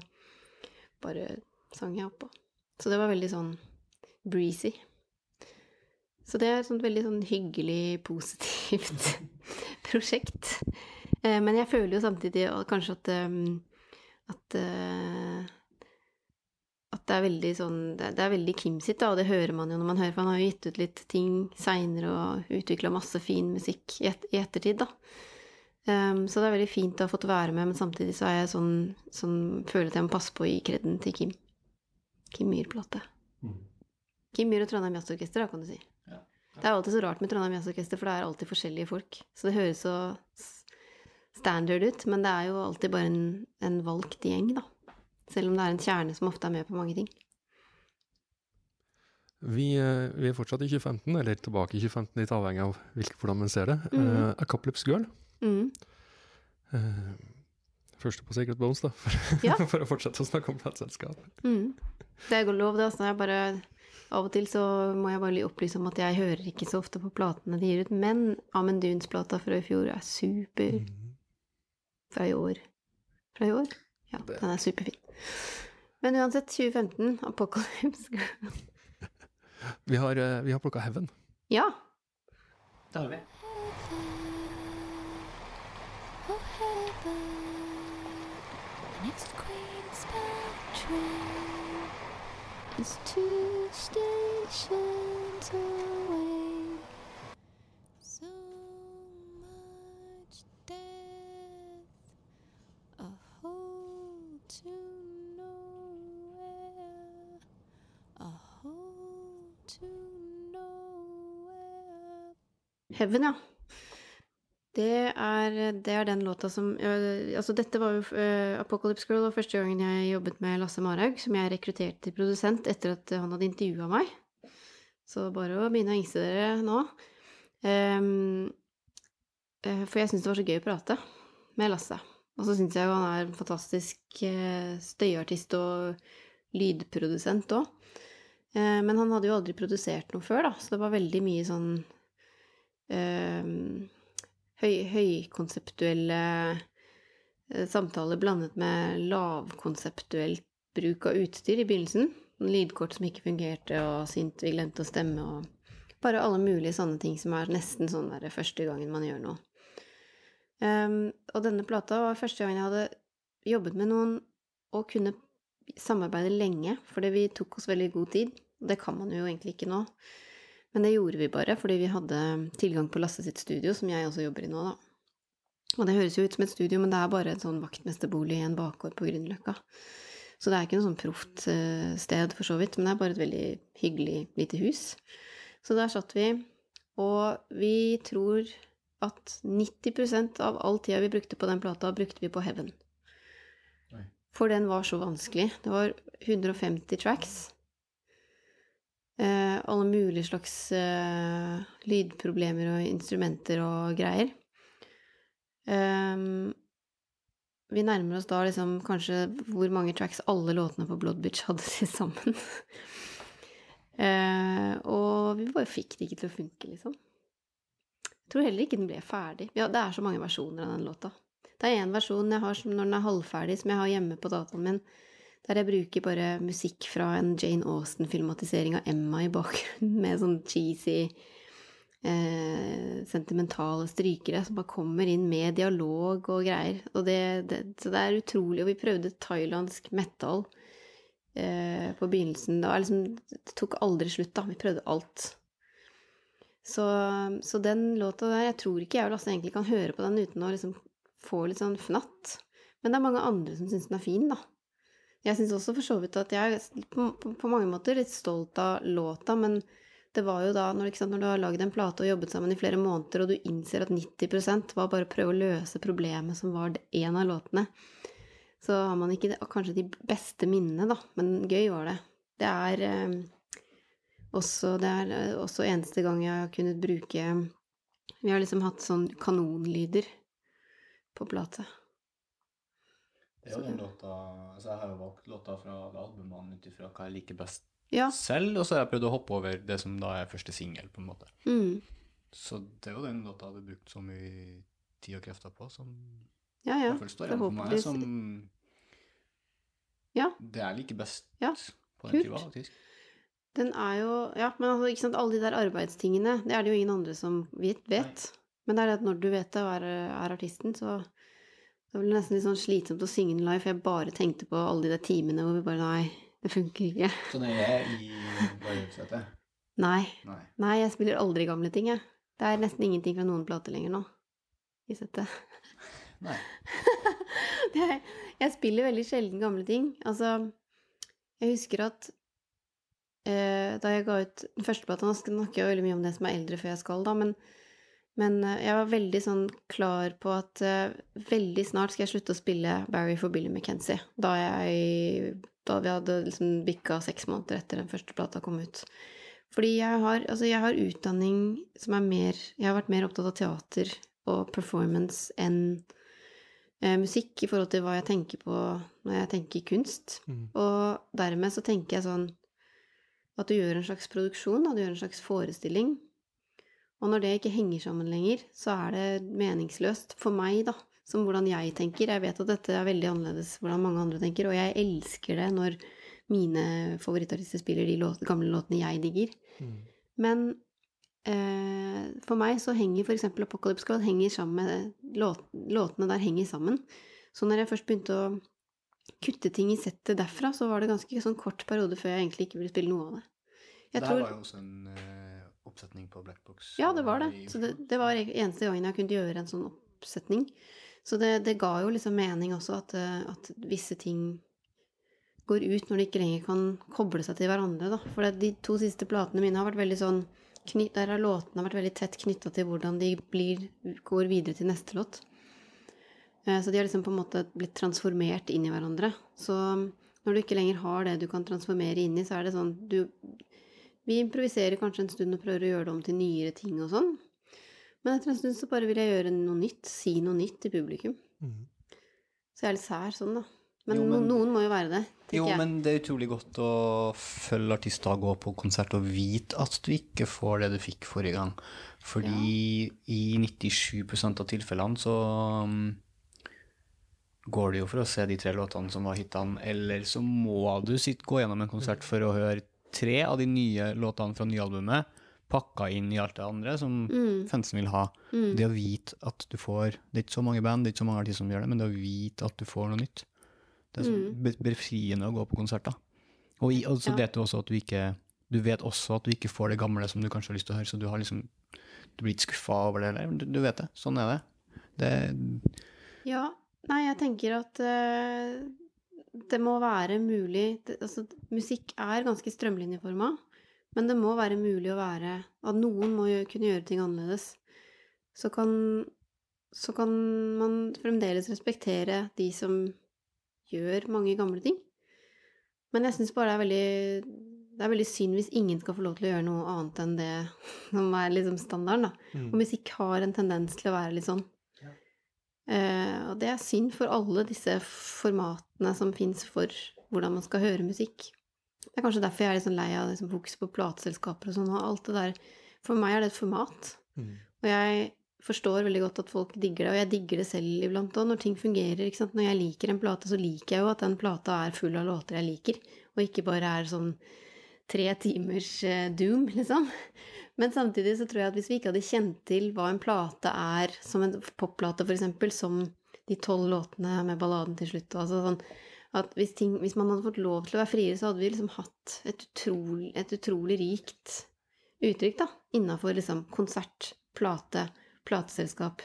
bare sang jeg oppå. Så det var veldig sånn breezy. Så det er et sånt veldig sånn hyggelig, positivt prosjekt. Eh, Men jeg føler jo samtidig kanskje at um, at uh, at det er veldig sånn Det det er veldig Kim sitt, da, og det hører man jo når man hører, for han har jo gitt ut litt ting seinere og utvikla masse fin musikk i, et, i ettertid, da. Um, så det er veldig fint å ha fått være med, men samtidig så er jeg sånn, sånn føler at jeg må passe på å gi kreden til Kim. Kim Myhr-plate. Kim Myhr og Trondheim Jazzorkester, da, kan du si. Ja. Det er alltid så rart med Trondheim Jazzorkester, for det er alltid forskjellige folk. Så det høres så standard ut, men det er jo alltid bare en, en valgt gjeng, da. Selv om det er en kjerne som ofte er med på mange ting. Vi, eh, vi er fortsatt i 2015, eller tilbake i 2015, litt avhengig av hvilke, hvordan man ser det. Mhm. Eh, Apocalypse Girl. Mm. Uh, første på Secret Bones, da, for, Ja. for å fortsette å snakke om plateselskap. Mm. Det går lov, det. Altså, bare, av og til så må jeg bare opplyse om at jeg hører ikke så ofte på platene de gir ut, men Amenduns-plata fra i fjor er super. Fra i år. Fra i år? Ja, Det- den er superfin. Men uansett, 2015, Apocalypse Girl. Vi har, eh, vi har plukka Heaven. Ja. Det har vi. Oh, is two stations away. Heaven, ja. Det er, det er den låta som Altså, dette var jo uh, Apocalypse Girl og første gangen jeg jobbet med Lasse Marhaug, som jeg rekrutterte til produsent etter at han hadde intervjua meg. Så bare å begynne å ingse dere nå. Um, uh, for jeg syns det var så gøy å prate med Lasse. Og så syns jeg jo han er en fantastisk uh, støyartist og lydprodusent òg. Eh, men han hadde jo aldri produsert noe før, da, så det var veldig mye sånn eh, høy, høykonseptuelle eh, samtaler blandet med lavkonseptuelt bruk av utstyr i begynnelsen. Lydkort som ikke fungerte, og sint vi glemte å stemme, og bare alle mulige sånne ting som er nesten sånn der første gangen man gjør noe. Um, og denne plata var første gangen jeg hadde jobbet med noen og kunne samarbeide lenge, fordi vi tok oss veldig god tid. Det kan man jo egentlig ikke nå. Men det gjorde vi bare fordi vi hadde tilgang på Lasse sitt studio, som jeg også jobber i nå, da. Og det høres jo ut som et studio, men det er bare en sånn vaktmesterbolig i en bakgård på Grünerløkka. Så det er ikke noe sånn proft eh, sted, for så vidt, men det er bare et veldig hyggelig lite hus. Så der satt vi, og vi tror at 90% av all tida vi brukte på den plata, brukte vi på Heaven. For den var så vanskelig. Det var 150 tracks. Eh, alle mulige slags eh, lydproblemer og instrumenter og greier. Eh, vi nærmer oss da liksom kanskje hvor mange tracks alle låtene på Blood Bitch hadde til sammen. Eh, og vi bare fikk det ikke til å funke, liksom. Jeg tror heller ikke den ble ferdig. Ja, det er så mange versjoner av den låta. Det er én versjon jeg har som når den er halvferdig, som jeg har hjemme på dataen min, der jeg bruker bare musikk fra en Jane Austen-filmatisering av Emma i bakgrunnen, med sånn cheesy, eh, sentimentale strykere som bare kommer inn med dialog og greier. Og det, det, så det er utrolig. Og vi prøvde thailandsk metal eh, på begynnelsen. Det, liksom, det tok aldri slutt, da. Vi prøvde alt. Så, så den låta der Jeg tror ikke jeg og Lasse egentlig kan høre på den uten å liksom få litt sånn fnatt. Men det er mange andre som syns den er fin, da. Jeg syns også for så vidt at jeg er på, på, mange måter litt stolt av låta, men det var jo da, når, sant, når du har lagd en plate og jobbet sammen i flere måneder, og du innser at 90% var bare å prøve å løse problemet som var en av låtene, så har man ikke kanskje de beste minnene, da, men gøy var det. Det er eh, også, det er eh, også eneste gang jeg har kunnet bruke Vi har liksom hatt sånn kanonlyder på plate. Det er jo den låta altså Jeg har jo valgt låta fra albumene ut ifra hva jeg liker best Ja. selv, og så har jeg prøvd å hoppe over det som da er første singel, på en måte. Mm. Så det er jo den låta jeg hadde brukt så mye tid og krefter på, som Ja, i ja. hvert fall står igjen for meg som Ja. det jeg liker best Ja. på den skiva, faktisk. Den er jo Ja, men altså, ikke sant, alle de der arbeidstingene, det er det jo ingen andre som vet. vet. Men det er det at når du vet det og er, er artisten, så det blir nesten litt sånn slitsomt å synge den live, for jeg bare tenkte på alle de der timene hvor vi bare Nei, det funker ikke. Så det er i livesettet? Nei. Nei. Nei, jeg spiller aldri gamle ting, jeg. Det er nesten ingenting fra noen plater lenger nå i settet. Nei. er, jeg spiller veldig sjelden gamle ting. Altså, jeg husker at eh, da jeg ga ut den første plata Nå snakker jeg veldig mye om det som er eldre før jeg skal, da, men, men eh, jeg var veldig sånn klar på at eh, veldig snart skal jeg slutte å spille Barry for Billy McKenzie. Da, jeg, da vi hadde liksom bikka seks måneder etter den første plata kom ut. Fordi jeg har, altså jeg har utdanning som er mer Jeg har vært mer opptatt av teater og performance enn eh, musikk i forhold til hva jeg tenker på når jeg tenker kunst. Mm. Og dermed så tenker jeg sånn at du gjør en slags produksjon, at du gjør en slags forestilling. Og når det ikke henger sammen lenger, så er det meningsløst for meg, da, som hvordan jeg tenker. Jeg vet at dette er veldig annerledes hvordan mange andre tenker, og jeg elsker det når mine favorittartister spiller de låt, gamle låtene jeg digger. Mm. Men eh, for meg så henger eksempel Apocalypse Squad henger sammen med låt, Låtene der henger sammen. Så når jeg først begynte å kutte ting i settet derfra, så var det ganske sånn kort periode før jeg egentlig ikke ville spille noe av det. Jeg det tror, var jo også en eh, oppsetning på Blackbox. Ja, det var det. i Så det, det var eneste gangen jeg kunne gjøre en sånn oppsetning. Så det, det ga jo liksom mening også at, eh, at visse ting går ut når de ikke lenger kan koble seg til hverandre. Da. For de to siste platene mine har vært veldig sånn Der har låtene vært veldig tett knytta til hvordan de blir, går videre til neste låt. Eh, Så de har liksom på en måte blitt transformert inn i hverandre. Så når du ikke lenger har det du kan transformere inn i, så er det sånn du Vi improviserer kanskje en stund og prøver å gjøre det om til nyere ting og sånn. Men etter en stund så bare vil jeg gjøre noe nytt, si noe nytt til publikum. Mm. Så jeg er litt sær sånn, da. Men, Jo, men- noen må jo være det, Jo, jeg. men det er utrolig godt å følge artister gå på konsert og vite at du ikke får det du fikk forrige gang. Fordi i 97% av tilfellene så um, går det jo for å se de tre låtene som var hitene, eller så må du sitte, gå gjennom en konsert for å høre tre av de nye låtene fra nyalbumet pakka inn i alt det andre som Mm. fansen vil ha. Det å vite at du får Det er ikke så mange band, det er ikke så mange artister som gjør det, men det å vite at du får noe nytt. Det er så be- befriende å gå på konserter. Og, i, og så Ja. vet du også at du ikke Du vet også at du ikke får det gamle som du kanskje har lyst til å høre, så du har liksom Du blir ikke skuffa over det, heller. du, du vet det. Sånn er det. Det Ja, nei, jeg tenker at eh, det må være mulig det, Altså, musikk er ganske strømlinjeforma, men det må være mulig å være At noen må kunne gjøre ting annerledes. Så kan, så kan man fremdeles respektere de som gjør mange gamle ting. Men jeg syns bare det er veldig det er veldig synd hvis ingen skal få lov til å gjøre noe annet enn det som er liksom standarden, da. Mm. Og musikk har en tendens til å være litt sånn. Eh, og det er synd for alle disse formatene som fins for hvordan man skal høre musikk. Det er kanskje derfor jeg er litt sånn lei av liksom, fokus på plateselskaper og sånn. og alt det der. For meg er det et format. Mm. Og jeg forstår veldig godt at folk digger det, og jeg digger det selv iblant òg, når ting fungerer. ikke sant? Når jeg liker en plate, så liker jeg jo at den plata er full av låter jeg liker, og ikke bare er sånn tre timers eh, doom, liksom. Men samtidig så tror jeg at hvis vi ikke hadde kjent til hva en plate er, som en popplate eksempel, som de tolv låtene med balladen til slutt, altså sånn at hvis, ting, hvis man hadde fått lov til å være friere, så hadde vi liksom hatt et utrolig, et utrolig rikt uttrykk, da, innafor liksom konsert, plate, plateselskap,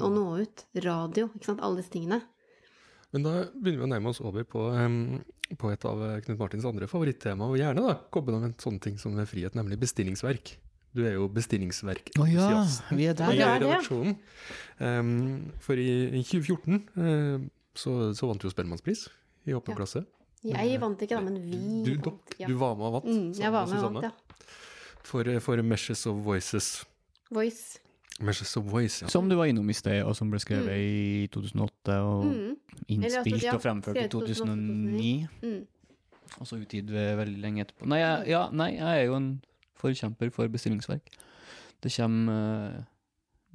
og nå ut, radio, ikke sant, alle disse tingene. Men da begynner vi å nærme oss over på, em, på et av eh, Knut Martins andre favorittema, og gjerne da koble med en sånn ting som frihet, nemlig bestillingsverk. Du er jo bestillingsverkentusiast. vi er i Ja, det er det. redaksjonen. Um, for i, i 2014 uh, så, så vant du jo Spellemannspris i åpen Ja. klasse. Jeg vant ikke, da, men vi Du, vant. dok, ja. du var med og vant. Mm, jeg var med og Susanne, vant, ja. For, eh, for Meshes of Voices. Voice. Meshes of Voice, ja. Som du var innom i sted, og som ble skrevet i 2008, og Mm, Eller altså, innspilt ja, og fremført i 2009. mm. Og så utgitt veldig lenge etterpå. Nei, jeg, ja, nei, jeg er jo en forkjemper for bestillingsverk. Det kommer uh,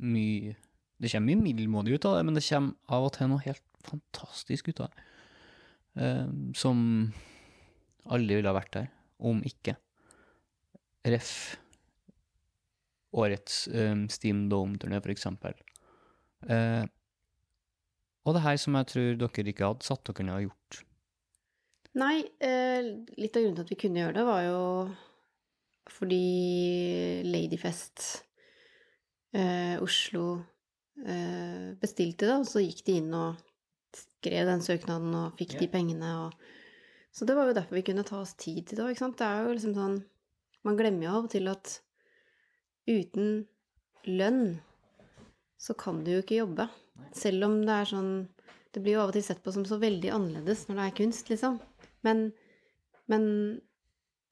mye Det kommer mye middelmådig ut av det, men det kommer av og til noe helt fantastisk ut av det. Uh, som aldri ville ha vært der om ikke. Ref. Årets um, Steam Dome-turné, for eksempel. Eh, og det her som jeg tror dere ikke hadde satt dere ned og gjort. Nei, uh, litt av grunnen til at vi kunne gjøre det, var jo fordi Ladyfest uh, Oslo uh, bestilte det, og så gikk de inn og skrev den søknaden og fikk de pengene og Så det var jo derfor vi kunne ta oss tid til det òg, ikke sant. Det er jo liksom sånn Man glemmer jo av og til at uten lønn så kan du jo ikke jobbe. Selv om det er sånn Det blir jo av og til sett på som så veldig annerledes når det er kunst, liksom. Men, men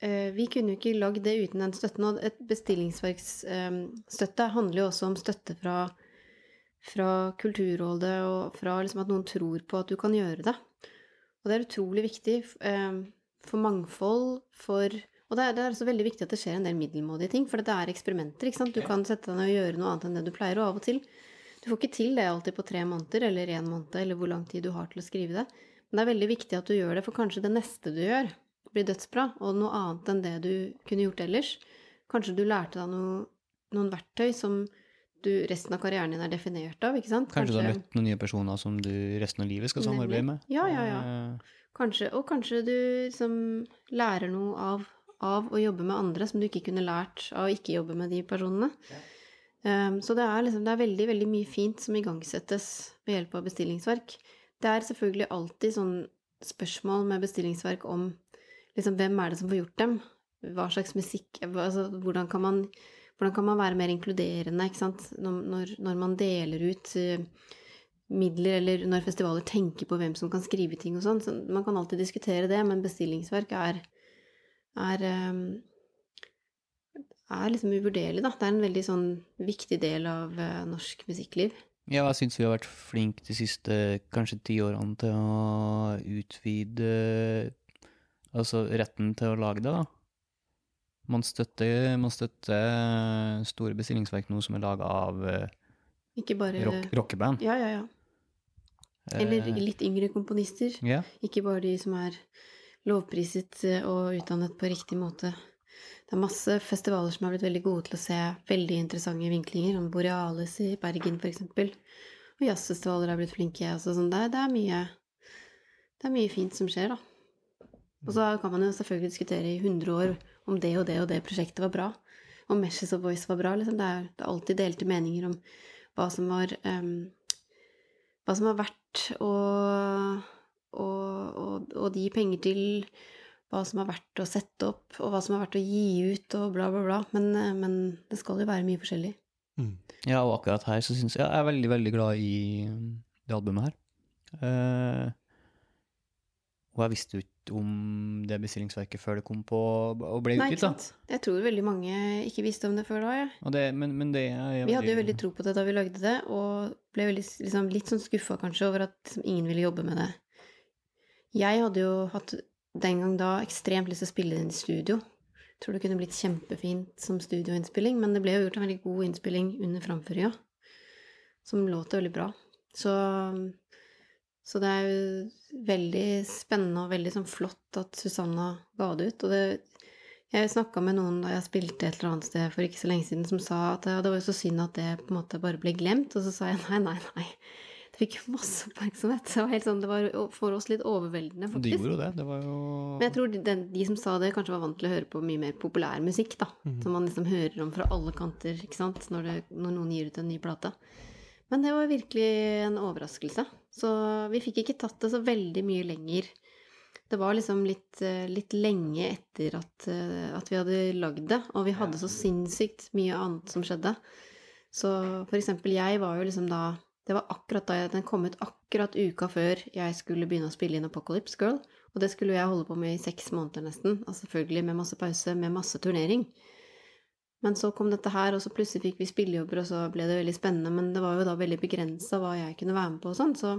øh, vi kunne jo ikke lagd det uten den støtten. Og et bestillingsverksstøtte handler jo også om støtte fra, fra Kulturrådet, og fra liksom at noen tror på at du kan gjøre det. Og det er utrolig viktig øh, for mangfold, for Og det er, det er også veldig viktig at det skjer en del middelmådige ting, for det er eksperimenter, ikke sant. Du kan sette deg ned og gjøre noe annet enn det du pleier, og av og til Du får ikke til det alltid på tre måneder eller én måned, eller hvor lang tid du har til å skrive det. Men det er veldig viktig at du gjør det, for kanskje det neste du gjør, blir dødsbra, og noe annet enn det du kunne gjort ellers. Kanskje du lærte deg noe, noen verktøy som du resten av karrieren din er definert av, ikke sant? Kanskje, du har møtt noen nye personer som du resten av livet skal samarbeide med? Ja, ja, ja. Eh, Kanskje, og kanskje du liksom lærer noe av, av å jobbe med andre som du ikke kunne lært av å ikke jobbe med de personene. Um, så det er, liksom, det er veldig, veldig mye fint som igangsettes ved hjelp av bestillingsverk. Det er selvfølgelig alltid sånn spørsmål med bestillingsverk om liksom, hvem er det som får gjort dem? Hva slags musikk altså, hvordan, kan man, hvordan kan man være mer inkluderende ikke sant? Når, når, når man deler ut eh, midler, eller når festivaler tenker på hvem som kan skrive ting og sånn. Så man kan alltid diskutere det, men bestillingsverk er, er, um, er liksom uvurderlig, da. Det er en veldig sånn viktig del av eh, norsk musikkliv. Ja, jeg syns vi har vært flinke de siste kanskje ti årene til å utvide altså retten til å lage det, da. Man støtter, man støtter store bestillingsverk nå som er laga av eh, Ikke bare rock, rockeband. Ja, ja, ja. Eller Eh, litt yngre komponister. ja. Ikke bare de som er lovpriset eh, og utdannet på riktig måte. Det er masse festivaler som har blitt veldig gode til å se veldig interessante vinklinger, som Borealis i Bergen eksempel. Og jazzfestivaler har blitt flinke. Altså, sånn, det, det, er mye, det er mye fint som skjer, da. Og så kan man jo selvfølgelig diskutere i 100 år om det og det og det prosjektet var bra. Om Meshes of Voice var bra. Liksom. Det, er, det er alltid delte meninger om hva som var um, Hva som har vært å å, og, å gi penger til, hva som er verdt å sette opp, og hva som er verdt å gi ut, og bla, bla, bla. Men, eh, men det skal jo være mye forskjellig. Mm. Ja, og akkurat her så syns jeg jeg er veldig, veldig glad i um, det albumet her. Uh, og jeg visste jo ikke om det bestillingsverket før det kom på og ble Nei, utgitt, ikke da. sant? Jeg tror veldig mange ikke visste om det før da, ja. Og det, men, men det er Vi hadde jo veldig tro på det da vi lagde det, og ble veldig, liksom, litt sånn skuffa kanskje over at liksom, ingen ville jobbe med det. Jeg hadde jo hatt den gang da ekstremt lyst til å spille det inn i studio. Tror det kunne blitt kjempefint som studioinnspilling, men det ble jo gjort en veldig god innspilling under framføringa, som låt veldig bra. Så, så det er jo veldig spennende og veldig sånn flott at Susanna ga det ut. Og det, jeg snakka med noen da jeg spilte et eller annet sted for ikke så lenge siden, som sa at ja, det var jo så synd at det på en måte bare ble glemt. Og så sa jeg nei, nei, nei. Det fikk jo masse oppmerksomhet. Det var helt sånn, det var for oss litt overveldende, De faktisk. gjorde jo det. Det var jo Men jeg tror de, de som sa det, kanskje var vant til å høre på mye mer populær musikk, da. Som man liksom hører om fra alle kanter, ikke sant, når, det, når noen gir ut en ny plate. Men det var virkelig en overraskelse. Så vi fikk ikke tatt det så veldig mye lenger. Det var liksom litt, eh, litt lenge etter at, eh, at vi hadde lagd det, og vi hadde så sinnssykt mye annet som skjedde. Så for eksempel, jeg var jo liksom da Det var akkurat da jeg, den kom ut akkurat uka før jeg skulle begynne å spille inn Apocalypse Girl. Og det skulle jeg holde på med i seks måneder nesten. Og selvfølgelig med masse pause, med masse turnering. Men så kom dette her, og så plutselig fikk vi spillejobber, og så ble det veldig spennende. Men det var jo da veldig begrensa hva jeg kunne være med på og sånn. Så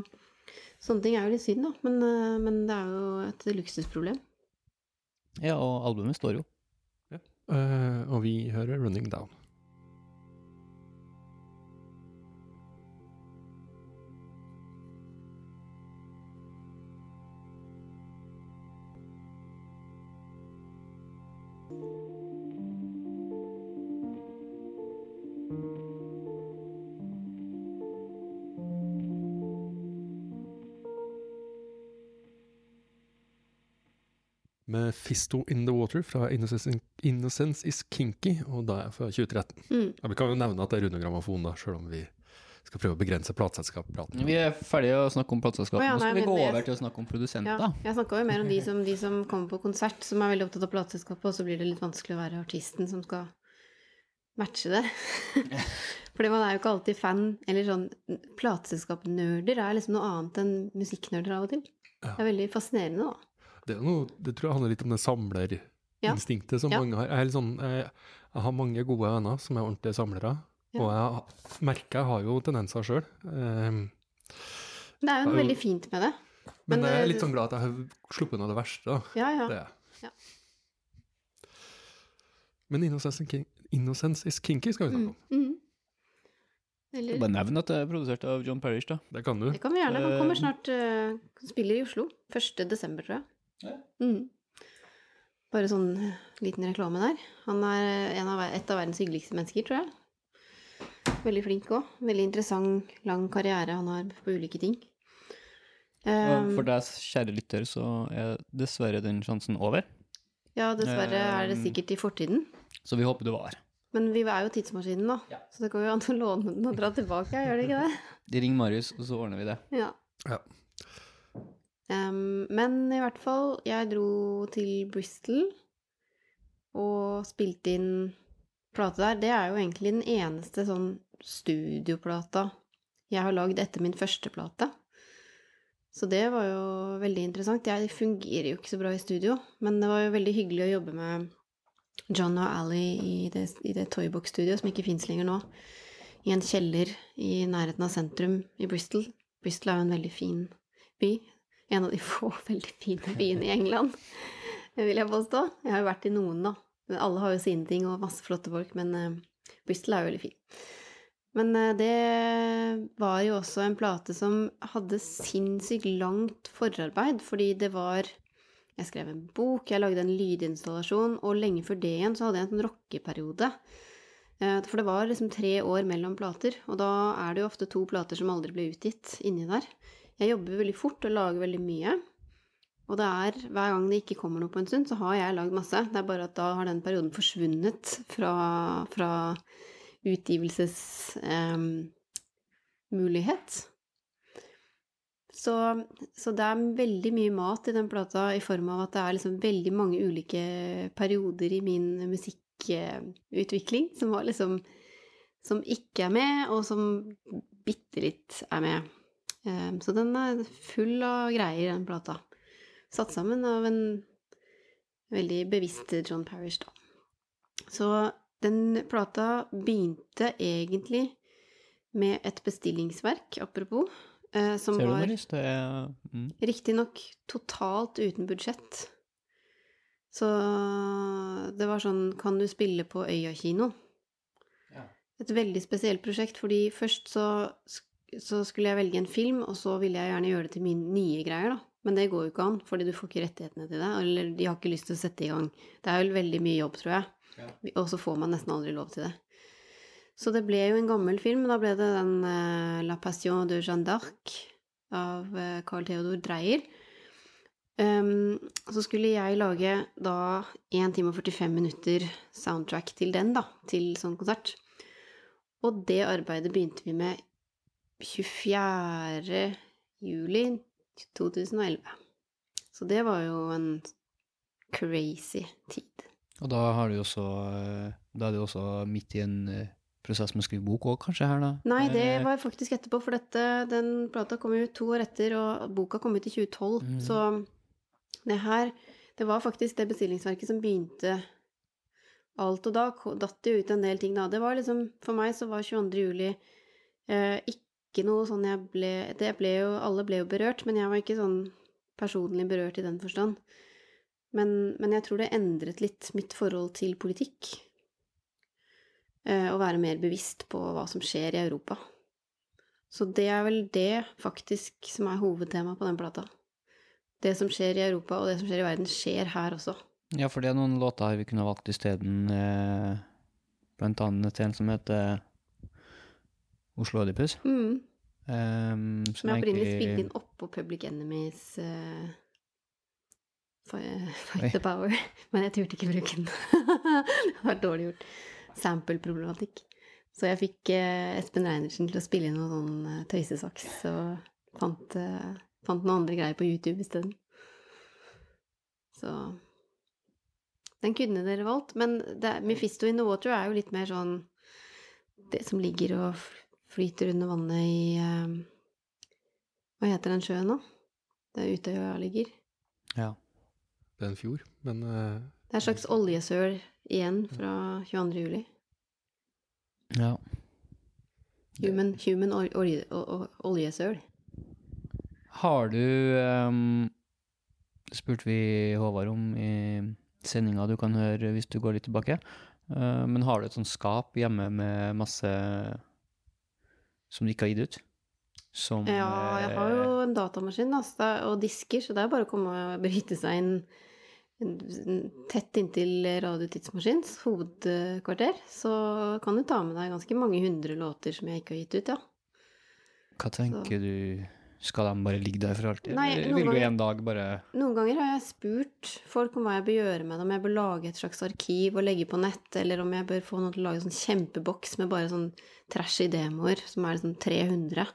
sånne ting er jo litt synd, da. Men, eh, men det er jo et luksusproblem. Ja, og albumet står jo. Eh, og vi hører 'Running Down'. 'Fisto in the Water' fra Innocence, Innocence Is Kinky, og da er jeg fra 2013. Mm. Ja, vi kan jo nevne at det er Rune Grammofon, da, sjøl om vi skal prøve å begrense plateselskappraten. Vi er ferdige å snakke om plateselskap. Oh, ja, Nå skal vi gå over til å snakke om Ja, produsenter. jeg snakka jo mer om de som, de som kommer på konsert, som er veldig opptatt av plateselskapet, og så blir det litt vanskelig å være artisten som skal matche det. Fordi man er jo ikke alltid fan, eller sånn Plateselskapnerder er liksom noe annet enn musikknerder av og til. Ja. Det er veldig fascinerende, da. Det, er noe, det tror jeg handler litt om det samlerinstinktet som Ja. mange har. Jeg, er litt sånn, jeg, jeg har mange gode venner som er ordentlige samlere, Ja. og jeg merker jeg har jo tendenser sjøl. Um, Det er jo noe jo. veldig fint med det. men, Men jeg er litt sånn glad at jeg har sluppet unna det verste. Da. Ja, ja. Det er. Ja. Men Innocence, Kin- Innocence is Kinky skal vi snakke Mm. om. Mm. Eller Bare nevn at det er produsert av John Parrish, da. Det kan du. Det kan vi gjerne. Han kommer Eh, snart uh, Spiller i Oslo. 1. desember, tror jeg. Ja. Mm. Bare sånn eh, liten reklame der. Han er en av, et av verdens hyggeligste mennesker, tror jeg. Veldig flink òg. Veldig interessant, lang karriere han har på ulike ting. Um, for deg, kjære lytter, så er dessverre den sjansen over. ja, dessverre er det um, sikkert i fortiden. Så vi håper du var her. Men vi er jo tidsmaskinen nå, så det går jo an å låne den og dra tilbake, gjør det ikke det? De ringer Marius, og så ordner vi det. Ja. Ja. Em, men i hvert fall, jeg dro til Bristol og spilte inn plate der. Det er jo egentlig den eneste sånn studioplata jeg har lagd etter min første plate. Så det var jo veldig interessant. Jeg fungerer jo ikke så bra i studio, men det var jo veldig hyggelig å jobbe med John og Ally i det, i det Toybox-studioet, som ikke fins lenger nå. I en kjeller i nærheten av sentrum i Bristol. Bristol er jo en veldig fin by. En av de få veldig fine byene i England, vil jeg påstå. Jeg har jo vært i noen, da. Alle har jo sine ting og masse flotte folk, men eh, Bristol er jo veldig fin. Men eh, det var jo også en plate som hadde sinnssykt langt forarbeid, fordi det var Jeg skrev en bok, jeg lagde en lydinstallasjon, og lenge før det igjen så hadde jeg en sånn rockeperiode. Eh, For det var liksom tre år mellom plater, og da er det jo ofte to plater som aldri ble utgitt inni der. Jeg jobber veldig fort og lager veldig mye. Og det er, hver gang det ikke kommer noe på en stund, så har jeg lagd masse. Det er bare at da har den perioden forsvunnet fra, fra utgivelsesmulighet. så, så det er veldig mye mat i den plata i form av at det er liksom veldig mange ulike perioder i min musikkutvikling som liksom Som ikke er med, og som bitte litt er med. Eh, Så den er full av greier, den plata. Satt sammen av en veldig bevisst John Parish, da. Så den plata begynte egentlig med et bestillingsverk, apropos, eh, som Ser du, var lyst, Det er mm. riktignok totalt uten budsjett. Så det var sånn Kan du spille på Øya kino? Et veldig spesielt prosjekt, fordi først så, så skulle jeg velge en film, og så ville jeg gjerne gjøre det til mine nye greier, da. Men det går jo ikke an, fordi du får ikke rettighetene til det, eller de har ikke lyst til å sette i gang. Det er jo veldig mye jobb, tror jeg. Og så får man nesten aldri lov til det. Så det ble jo en gammel film. Da ble det den uh, La Passion de Jeanne d'Arc av uh, Carl Theodor Dreyer. Um, så skulle jeg lage da 1 time og 45 minutter soundtrack til den, da, til sånn konsert. Og det arbeidet begynte vi med 24. juli 2011. Så det var jo en crazy tid. Og da har du jo også eh, Da er du også midt i en eh, prosess med å skrive bok òg, kanskje, her, da? Nei, det Eh, var faktisk etterpå, for dette, den plata kom ut to år etter, og boka kom ut i 2012. Mm. Så det her Det var faktisk det bestillingsverket som begynte alt, og da datt det jo ut en del ting, da. Det var liksom For meg så var 22. juli eh, ikke noe sånn jeg ble Det ble jo Alle ble jo berørt, men jeg var ikke sånn personlig berørt i den forstand. Men, men jeg tror det endret litt mitt forhold til politikk. Eh, Å være mer bevisst på hva som skjer i Europa. Så det er vel det faktisk som er hovedtemaet på den plata. Det som skjer i Europa, og det som skjer i verden, skjer her også. Ja, for det er noen låter vi kunne valgt isteden. Eh, blant annet en som heter Oslo Oedipus. Mm. Um, Som jeg opprinnelig spilte inn oppå Public Enemies uh, Fight Fight the power. Men jeg turte ikke bruke den. det var dårlig gjort. Sample-problematikk. Så jeg fikk uh, Espen Reinersen til å spille inn noe sånn uh, tøysesaks, og fant, uh, fant noen andre greier på YouTube isteden. Så den kunne dere valgt. Men det, Mephisto in the Water er jo litt mer sånn Det som ligger og flyter under vannet i eh, Hva heter den sjøen nå? Der Utøya ligger. Ja. Det er en fjord, men eh, Det er et slags oljesøl igjen fra 22. juli. ja. Human, human olje, oljesøl. Har du um, Det spurte vi Håvard om i sendinga du kan høre hvis du går litt tilbake. Uh, men har du et sånt skap hjemme med masse som du ikke har gitt ut? Som Ja, jeg har jo eh, en datamaskin så er- og disker, så det er bare å komme og bryte seg inn tett inntil Radiotidsmaskins hovedkvarter. Så kan du ta med deg ganske mange hundre låter som jeg ikke har gitt ut, ja. Hva tenker du Skal de bare ligge der for alltid? Nei, eller vil du ganger- en dag bare Noen ganger har jeg spurt folk om hva jeg bør gjøre med det, om jeg bør lage et slags arkiv og legge på nett, eller om jeg bør få noen til å lage en sånn kjempeboks med bare sånn trashy demoer, som er sånn 300.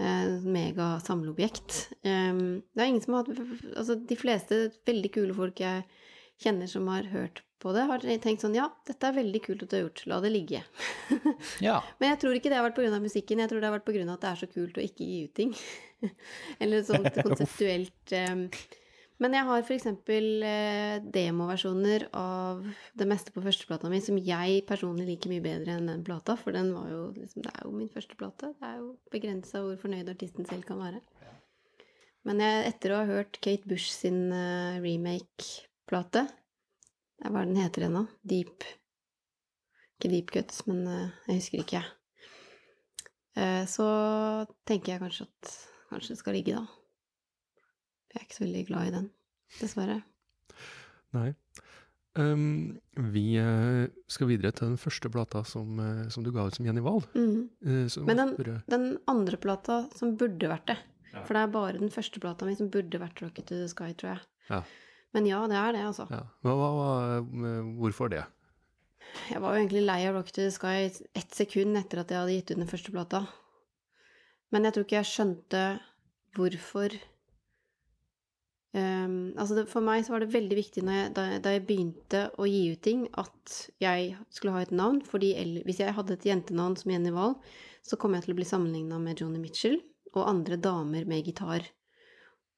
Eh, mega samleobjekt. Um, det er ingen som har hatt Altså, de fleste veldig kule folk jeg kjenner som har hørt på det, har tenkt sånn Ja, dette er veldig kult at du har gjort, la det ligge. Ja. Men jeg tror ikke det har vært pga. musikken, jeg tror det har vært pga. at det er så kult å ikke gi ut ting. Eller sånt konseptuelt um, Men jeg har f.eks. Eh, demoversjoner av det meste på førsteplata mi som jeg personlig liker mye bedre enn den plata, for den var jo liksom Det er jo min første plate. Det er jo begrensa hvor fornøyd artisten selv kan være. Men jeg, etter å ha hørt Kate Bush sin eh, remake-plate Hva er den heter igjen nå? Deep Ikke Deep Cuts, men eh, jeg husker ikke. jeg så tenker jeg kanskje at kanskje det skal ligge, da. Jeg er ikke så veldig glad i den, dessverre. Nei. Um, vi eh, skal videre til den første plata som, eh, som du ga ut som Jenny Wahl. Eh, Men den, den andre plata som burde vært det For det er bare den første plata mi som burde vært Rocket to the Sky, tror jeg. Ja. Men ja, det er det, altså. ja. Men hva, hva, eh, hvorfor det? Jeg var jo egentlig lei av Rock to the Sky ett sekund etter at jeg hadde gitt ut den første plata. Men jeg tror ikke jeg skjønte hvorfor um, altså det, For meg så var det veldig viktig når jeg, da, da jeg begynte å gi ut ting, at jeg skulle ha et navn. fordi hvis jeg hadde et jentenavn som Jenny Wahl, så kom jeg til å bli sammenligna med Joni Mitchell og andre damer med gitar.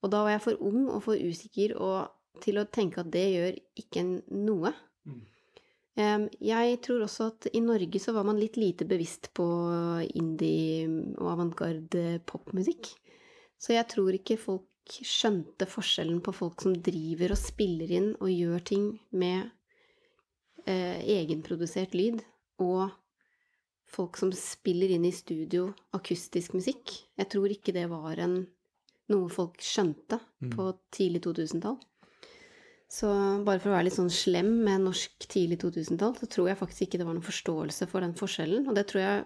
Og da var jeg for ung og for usikker og til å tenke at det gjør ikke noe. Mm. jeg tror også at i Norge så var man litt lite bevisst på indie og avantgarde popmusikk. Så jeg tror ikke folk skjønte forskjellen på folk som driver og spiller inn og gjør ting med eh, egenprodusert lyd, og folk som spiller inn i studio akustisk musikk. Jeg tror ikke det var en, noe folk skjønte på tidlig 2000-tall. Så bare for å være litt sånn slem med norsk tidlig 2000-tall, så tror jeg faktisk ikke det var noen forståelse for den forskjellen. Og det tror jeg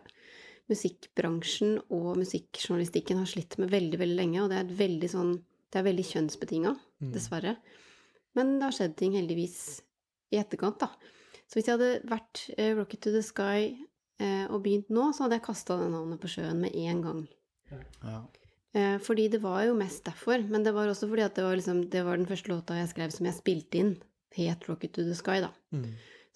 musikkbransjen og musikkjournalistikken har slitt med veldig, veldig lenge. Og det er et veldig sånn Det er veldig kjønnsbetinga, dessverre. Men det har skjedd ting, heldigvis, i etterkant, da. Så hvis jeg hadde vært uh, Rocket to the Sky uh, og begynt nå, så hadde jeg kasta det navnet på sjøen med en gang. Ja. Eh, fordi det var jo mest derfor. Men det var også fordi at det var, liksom, det var den første låta jeg skrev som jeg spilte inn. Het Rocket to the Sky, da.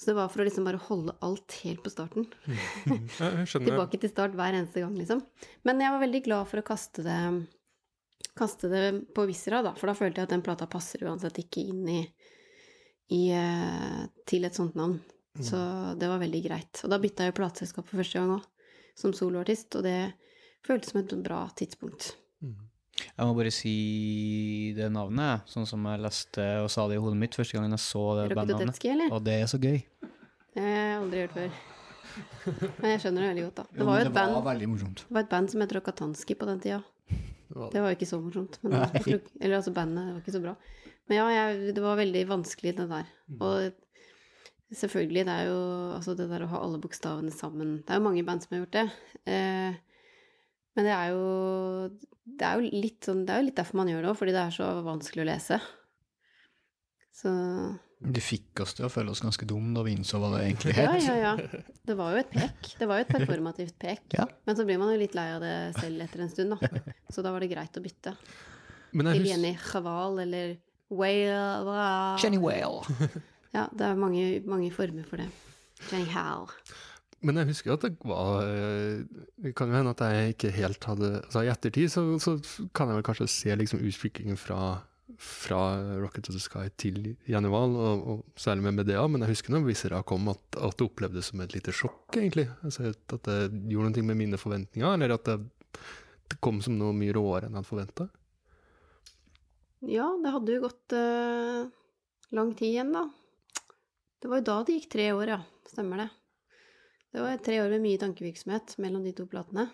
Så det var for å liksom bare holde alt helt på starten. Jeg skjønner. Tilbake til start hver eneste gang, liksom. Men jeg var veldig glad for å kaste det, kaste det på Visra, da. For da følte jeg at den plata passer uansett ikke inn i, i eh, til et sånt navn. Så det var veldig greit. Og da bytta jeg jo plateselskap for første gang òg, som soloartist. Og det føltes som et bra tidspunkt. Jeg må bare si det navnet, sånn som jeg leste og sa det i hodet mitt første gangen jeg så det bandnavnet. Og det er så gøy. Det har jeg aldri hørt før. Men jeg skjønner det veldig godt, da. Det var jo et band, var et band som het Rokatanski på den tida. Det var jo ikke så morsomt. Men eller altså, bandet var ikke så bra. Men ja, jeg, det var veldig vanskelig, det der. Og selvfølgelig, det er jo altså det der å ha alle bokstavene sammen Det er jo mange band som har gjort det. Eh, men det er jo det er jo litt sånn Det er jo litt derfor man gjør det òg, fordi det er så vanskelig å lese. Så De fikk oss til å føle oss ganske dumme da vi innså hva det egentlig ja, het. ja, ja. Det var jo et pek. Det var jo et performativt pek. Ja. Men så blir man jo litt lei av det selv etter en stund, da. Så da var det greit å bytte. Men jeg Til Jenny Chaval eller Whale Jenny Whale. Ja, det er mange, mange former for det. Jenny Hal. Men jeg husker at det var eh, Det kan jo hende at jeg ikke helt hadde Altså I ettertid så, så kan jeg vel kanskje se liksom utviklingen fra, fra Rocket to the Sky til Janneval, og, og særlig med Medea, men jeg husker når Visera kom, at, at det opplevdes som et lite sjokk, egentlig. Altså At det gjorde noe med mine forventninger, eller at det, det kom som noe mye råere enn jeg hadde forventa. Ja, det hadde jo gått uh, lang tid igjen, da. Det var jo da det gikk tre år, ja. Stemmer det. Det var tre år med mye tankevirksomhet mellom de to platene.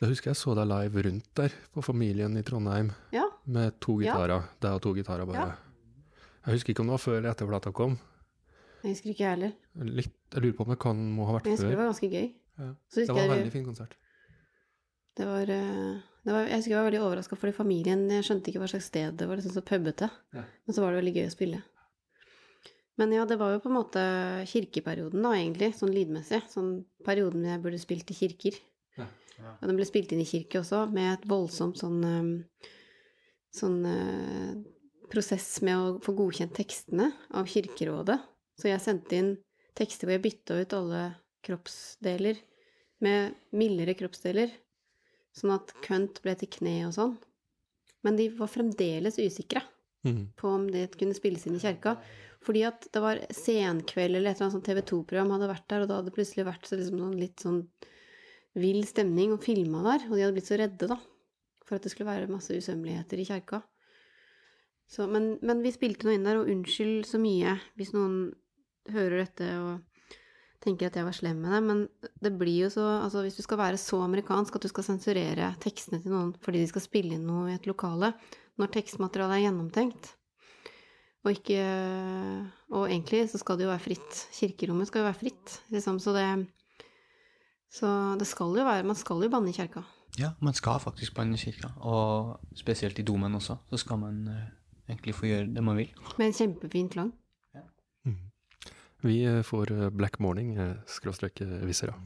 Jeg husker jeg så deg live rundt der, på Familien i Trondheim, Ja, med to Ja. gitarer. Deg og to gitarer, bare. Ja. Jeg husker ikke om det var før eller etter plata kom. jeg husker ikke jeg heller. Litt, jeg lurer på om det kan må ha vært før. jeg husker det var ganske gøy. Ja. Så Det var en jeg veldig fin konsert. Det var, eh, det var, jeg husker jeg var veldig overraska, fordi familien jeg skjønte ikke hva slags sted det var. Det var liksom så pubete. Ja. Men så var det veldig gøy å spille. Men ja, det var jo på en måte kirkeperioden, da, egentlig, sånn lydmessig. Sånn perioden jeg burde spilt i kirker. Ja. Og den ble spilt inn i kirke også, med et voldsomt sånn eh, Sånn eh, prosess med å få godkjent tekstene av Kirkerådet. Så jeg sendte inn tekster hvor jeg bytta ut alle kroppsdeler med mildere kroppsdeler. Sånn at kønt ble til kne og sånn. Men de var fremdeles usikre mm. på om det kunne spilles inn i kjerka. Fordi at det var senkveld eller et eller annet sånt TV 2-program hadde vært der, og da hadde det plutselig vært så liksom sånn litt sånn vill stemning og filma der. Og de hadde blitt så redde, da. For at det skulle være masse usømmeligheter i kjerka. Så, men, men vi spilte noe inn der, og unnskyld så mye hvis noen hører dette og tenker at jeg var slem med det, men det blir jo så Altså, hvis du skal være så amerikansk at du skal sensurere tekstene til noen fordi de skal spille inn noe i et lokale, når tekstmaterialet er gjennomtenkt og ikke Og egentlig så skal det jo være fritt. Kirkerommet skal jo være fritt, liksom, så det Så det skal jo være Man skal jo banne i kirka. Ja, man skal faktisk banne i kirka. Og spesielt i domen også, så skal man eh, egentlig få gjøre det man vil. Med en kjempefin klang. Vi eh, får eh, Black Morning, skråstreke skråstrek Visera.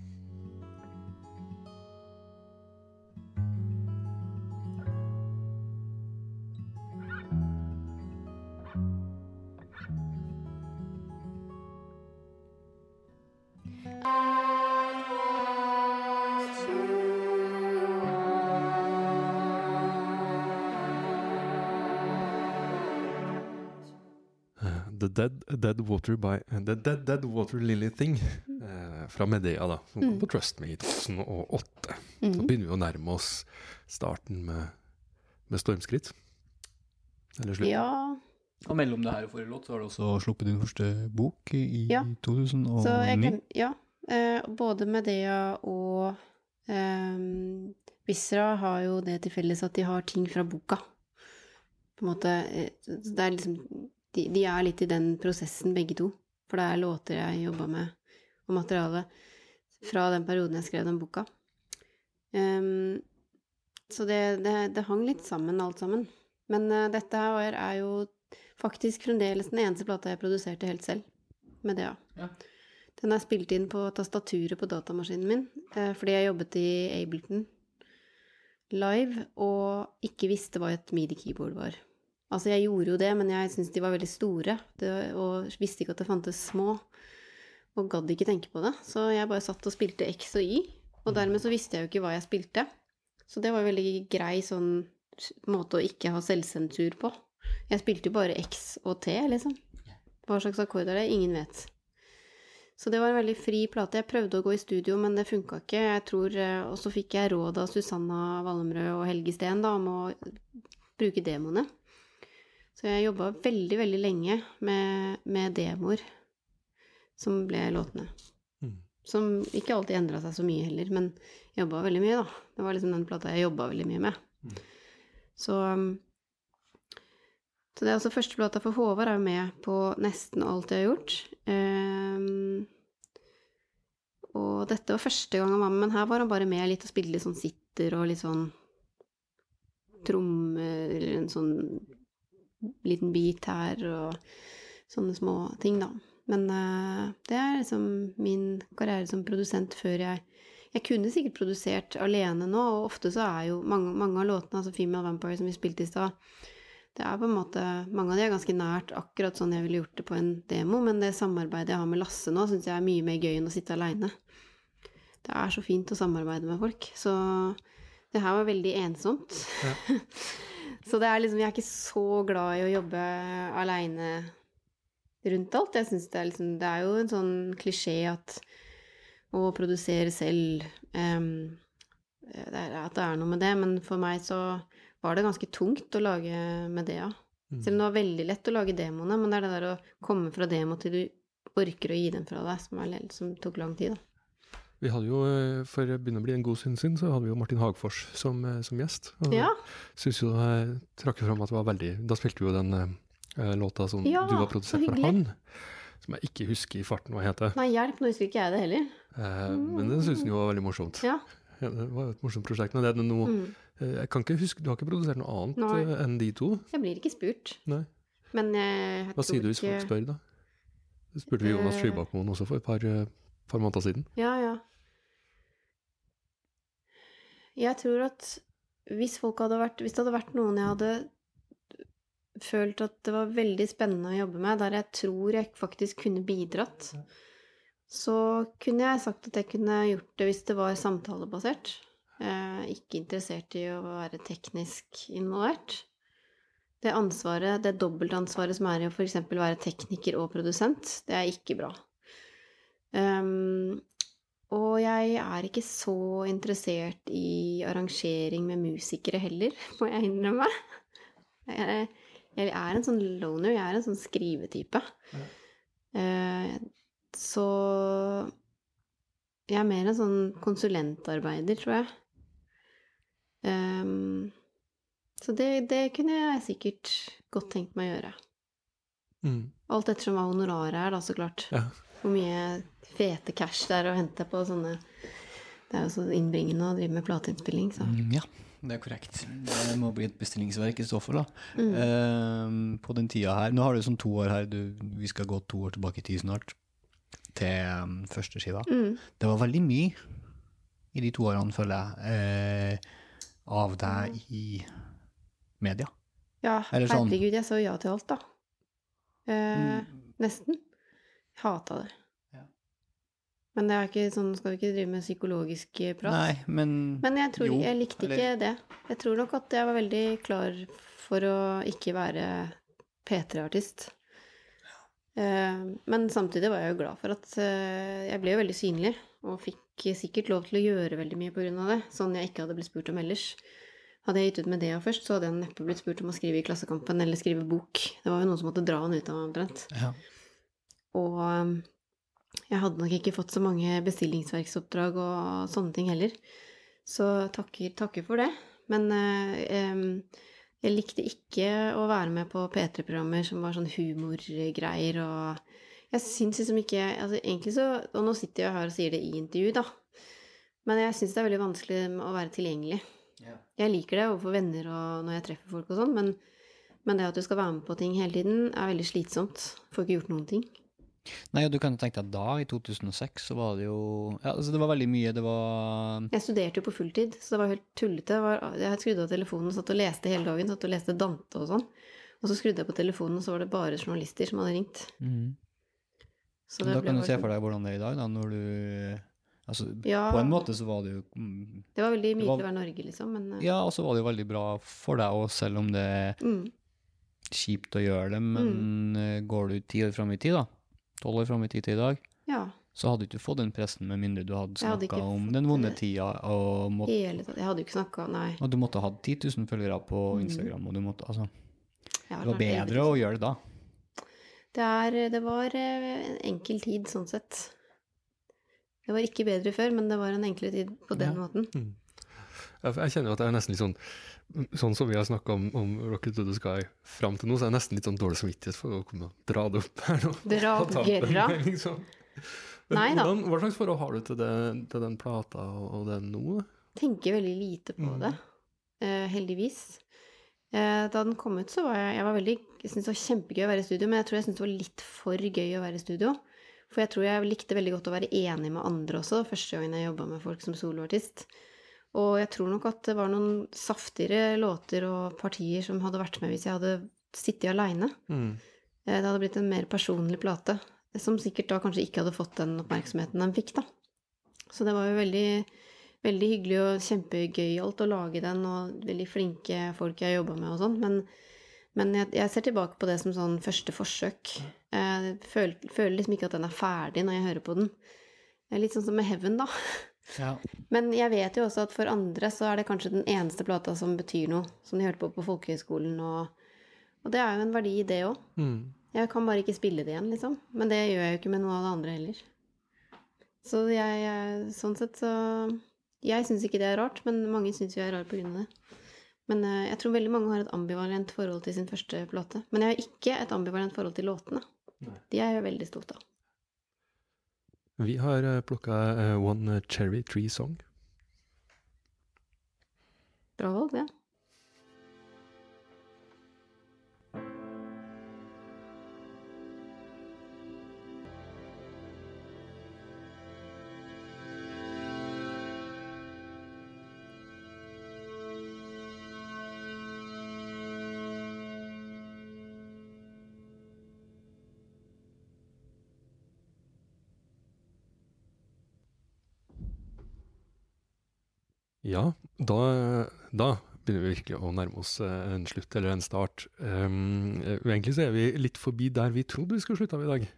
Dead, Dead Water by The Dead, Dead Water Lily Thing eh, fra Medea, da, som kom Mm. på Trust Me i 2008. Så Mhm. begynner vi å nærme oss starten med, med stormskritt. Eller slutt. Ja, Og mellom det her og forrige låt, så har du også sluppet din første bok i Ja. 2009. Kan, ja, eh, både Medea og eh, Visra har jo det til felles at de har ting fra boka. På en måte eh, Det er liksom de, de er litt i den prosessen, begge to. For det er låter jeg jobba med, og materiale fra den perioden jeg skrev den boka. Um, så det, det, det hang litt sammen, alt sammen. Men uh, dette her er jo faktisk fremdeles den eneste plata jeg produserte helt selv. Medea. Den er spilt inn på tastaturet på datamaskinen min, uh, fordi jeg jobbet i Ableton live og ikke visste hva et midi-keyboard var. Altså, jeg gjorde jo det, men jeg syntes de var veldig store, det, og visste ikke at det fantes små, og gadd ikke tenke på det. Så jeg bare satt og spilte X og Y, og dermed så visste jeg jo ikke hva jeg spilte. Så det var veldig grei sånn måte å ikke ha selvsensur på. Jeg spilte jo bare X og T, liksom. Hva slags akkord er det? Ingen vet. Så det var en veldig fri plate. Jeg prøvde å gå i studio, men det funka ikke. Jeg tror, eh, Og så fikk jeg råd av Susanna Wallemrød og Helge Steen om å bruke demoene. Så jeg jobba veldig, veldig lenge med, med demoer som ble låtene. Mm. Som ikke alltid endra seg så mye heller, men jobba veldig mye, da. Det var liksom den plata jeg jobba veldig mye med. Så um, så det er altså første plata for Håvard er jo med på nesten alt jeg har gjort. Um, og dette var første gang han var med, men her var han bare med litt og spilte litt sånn sitter og litt sånn tromme Eller en sånn liten bit her og sånne små ting, da. Men uh, det er liksom min karriere som produsent før jeg Jeg kunne sikkert produsert alene nå, og ofte så er jo mange, mange av låtene, altså Female Vampire som vi spilte i stad, det er på en måte Mange av de er ganske nært akkurat sånn jeg ville gjort det på en demo, men det samarbeidet jeg har med Lasse nå, syns jeg er mye mer gøy enn å sitte aleine. Det er så fint å samarbeide med folk. Så det her var veldig ensomt. så det er liksom Jeg er ikke så glad i å jobbe aleine rundt alt. Jeg synes det er liksom Det er jo en sånn klisjé at å produsere selv um, det er, At det er noe med det, men for meg så var det ganske tungt å lage med det, Selv om det var veldig lett å lage demoene, men det er det der å komme fra demo til du orker å gi den fra deg, som, er, som tok lang tid, da. Vi hadde jo, eh, For å begynne å bli en god stund siden, så hadde vi jo Martin Hagfors som, eh, som gjest. Og Ja. synes jo jeg trakk fram at det var veldig Da spilte vi jo den eh, låta som Ja, du var produsert for han. Som jeg ikke husker i farten hva heter. Nei, hjelp, nå husker ikke jeg det heller. Eh, men den syns han jo var veldig morsomt. Ja. Ja, det var jo et morsomt prosjekt. Men det er noe Mm. eh, Jeg kan ikke huske Du har ikke produsert noe annet Nei. eh, enn de to? Jeg blir ikke spurt. Nei. Men jeg, Hva sier du hvis folk spør, da? Det spurte vi Jonas Eh. Skybakmoen også for et par, eh, par måneder siden. Ja, ja. Jeg tror at hvis vært Hvis det hadde vært noen jeg hadde følt at det var veldig spennende å jobbe med, der jeg tror jeg faktisk kunne bidratt, så kunne jeg sagt at jeg kunne gjort det hvis det var samtalebasert. Eh, ikke interessert i å være teknisk involvert. Det ansvaret, det dobbeltansvaret som er i å f.eks. være tekniker og produsent, det er ikke bra. Ehm, og jeg er ikke så interessert i arrangering med musikere heller, må jeg innrømme. Jeg er, jeg er en sånn loner, jeg er en sånn skrivetype. Eh, så jeg er mer en sånn konsulentarbeider, tror jeg. Ehm, så det, det kunne jeg sikkert godt tenkt meg å gjøre. Mm. Alt ettersom hva honoraret er, da, så klart. Ja. Hvor mye fete cash det er å hente på sånne Det er jo så innbringende å drive med plateinnspilling, så Mm, ja, det er korrekt. Det må bli et bestillingsverk i så fall, da. Mm. Uh, på den tida her Nå har du sånn to år her, du, vi skal gå to år tilbake i tid snart, til um, første skiva. mm. Det var veldig mye i de to årene, føler jeg, uh, av deg i media. Ja, sånn- herregud, jeg sa ja til alt, da. Uh. Nesten. Hata det. Ja. Men det er ikke sånn, skal vi ikke drive med psykologisk eh, prat? Nei, men Men jeg tror Jo, jeg likte eller- ikke det. Jeg tror nok at jeg var veldig klar for å ikke være P3-artist. Eh, Men samtidig var jeg jo glad for at eh, jeg ble jo veldig synlig, og fikk sikkert lov til å gjøre veldig mye av det, sånn jeg ikke hadde blitt spurt om ellers. Hadde jeg gitt ut Medea først, så hadde jeg neppe blitt spurt om å skrive i Klassekampen eller skrive bok. Det var jo noen som måtte dra han ut av omtrent. ja. Og um, jeg hadde nok ikke fått så mange bestillingsverksoppdrag og sånne ting heller. Så takker, takker for det. Men eh, jeg likte ikke å være med på P3-programmer som var sånn humorgreier og Jeg syns liksom ikke altså Egentlig så Og nå sitter jeg her og sier det i intervju, da. Men jeg syns det er veldig vanskelig å være tilgjengelig. Jeg liker det overfor venner og når jeg treffer folk og sånn, men, men det at du skal være med på ting hele tiden, er veldig slitsomt. Får ikke gjort noen ting. Nei, og du kan tenke deg da, i 2006, så var det jo Ja, altså, det var veldig mye. Det var Jeg studerte jo på fulltid, så det var helt tullete. Jeg, var, jeg hadde skrudd av telefonen satt og leste hele dagen. Satt og leste Dante og sånn. Og så skrudde jeg på telefonen, og så var det bare journalister som hadde ringt. Mm. Så det Da kan du bare se sånn- for deg hvordan det er i dag, da, når du Altså, Ja. på en måte så var det jo mm, Det var veldig mye til å være Norge, liksom. Men eh, Ja, og så var det jo veldig bra for deg òg, selv om det er mm, kjipt å gjøre det. Men mm. går du ti år fram i tid, da, tolv år fram i tid til i dag, ja. så hadde du ikke fått den pressen med mindre du hadde snakka om den vonde tida, og, måtte, Hele tatt. Jeg hadde jo ikke snakka Nei. og du måtte ha hatt 10 000 følgere på Mm. Instagram, og du måtte Altså, det var bedre å gjøre det da. Det, er, det var eh, en enkel tid, sånn sett. Det var ikke bedre før, men det var en enklere tid på den Ja. måten. Jeg kjenner at det er nesten litt sånn Sånn som vi har snakka om, om Rocket to the Sky fram til nå, så er jeg nesten litt sånn dårlig samvittighet for å komme og dra det opp her nå. Dra opp tampen, liksom. Nei da. hvordan- Hva slags forhold har du til, det, til den plata og, og den nå? Tenker veldig lite på Mm. det, uh, heldigvis. Uh, Da den kom ut, så var jeg, jeg var veldig Jeg syntes det var kjempegøy å være i studio, men jeg tror jeg syntes det var litt for gøy å være i studio. For jeg tror jeg likte veldig godt å være enig med andre også, første gangen jeg jobba med folk som soloartist. Og jeg tror nok at det var noen saftigere låter og partier som hadde vært med hvis jeg hadde sittet aleine. Mm. Det hadde blitt en mer personlig plate, som sikkert da kanskje ikke hadde fått den oppmerksomheten den fikk, da. Så det var jo veldig, veldig hyggelig og kjempegøyalt å lage den, og veldig flinke folk jeg jobba med og sånn, men, men jeg, jeg ser tilbake på det som sånn første forsøk. Jeg føler, føler liksom ikke at den er ferdig når jeg hører på den. Er litt sånn som med Heaven, da. Ja. Men jeg vet jo også at for andre så er det kanskje den eneste plata som betyr noe, som de hørte på på folkehøyskolen, og, og det er jo en verdi i det òg. Mm. Jeg kan bare ikke spille det igjen, liksom. Men det gjør jeg jo ikke med noe av det andre heller. Så jeg, jeg sånn sett så Jeg syns ikke det er rart, men mange syns jo jeg er rar på grunn av det. Men eh, jeg tror veldig mange har et ambivalent forhold til sin første plate. Men jeg har ikke et ambivalent forhold til låtene. De er jeg veldig stolt av. Vi har plukka One Cherry Tree Song. Bra valg, det. Ja, da, da begynner vi virkelig å nærme oss eh, en slutt eller en start. Um, eh, egentlig så er vi litt forbi der vi trodde vi skulle slutte av i dag.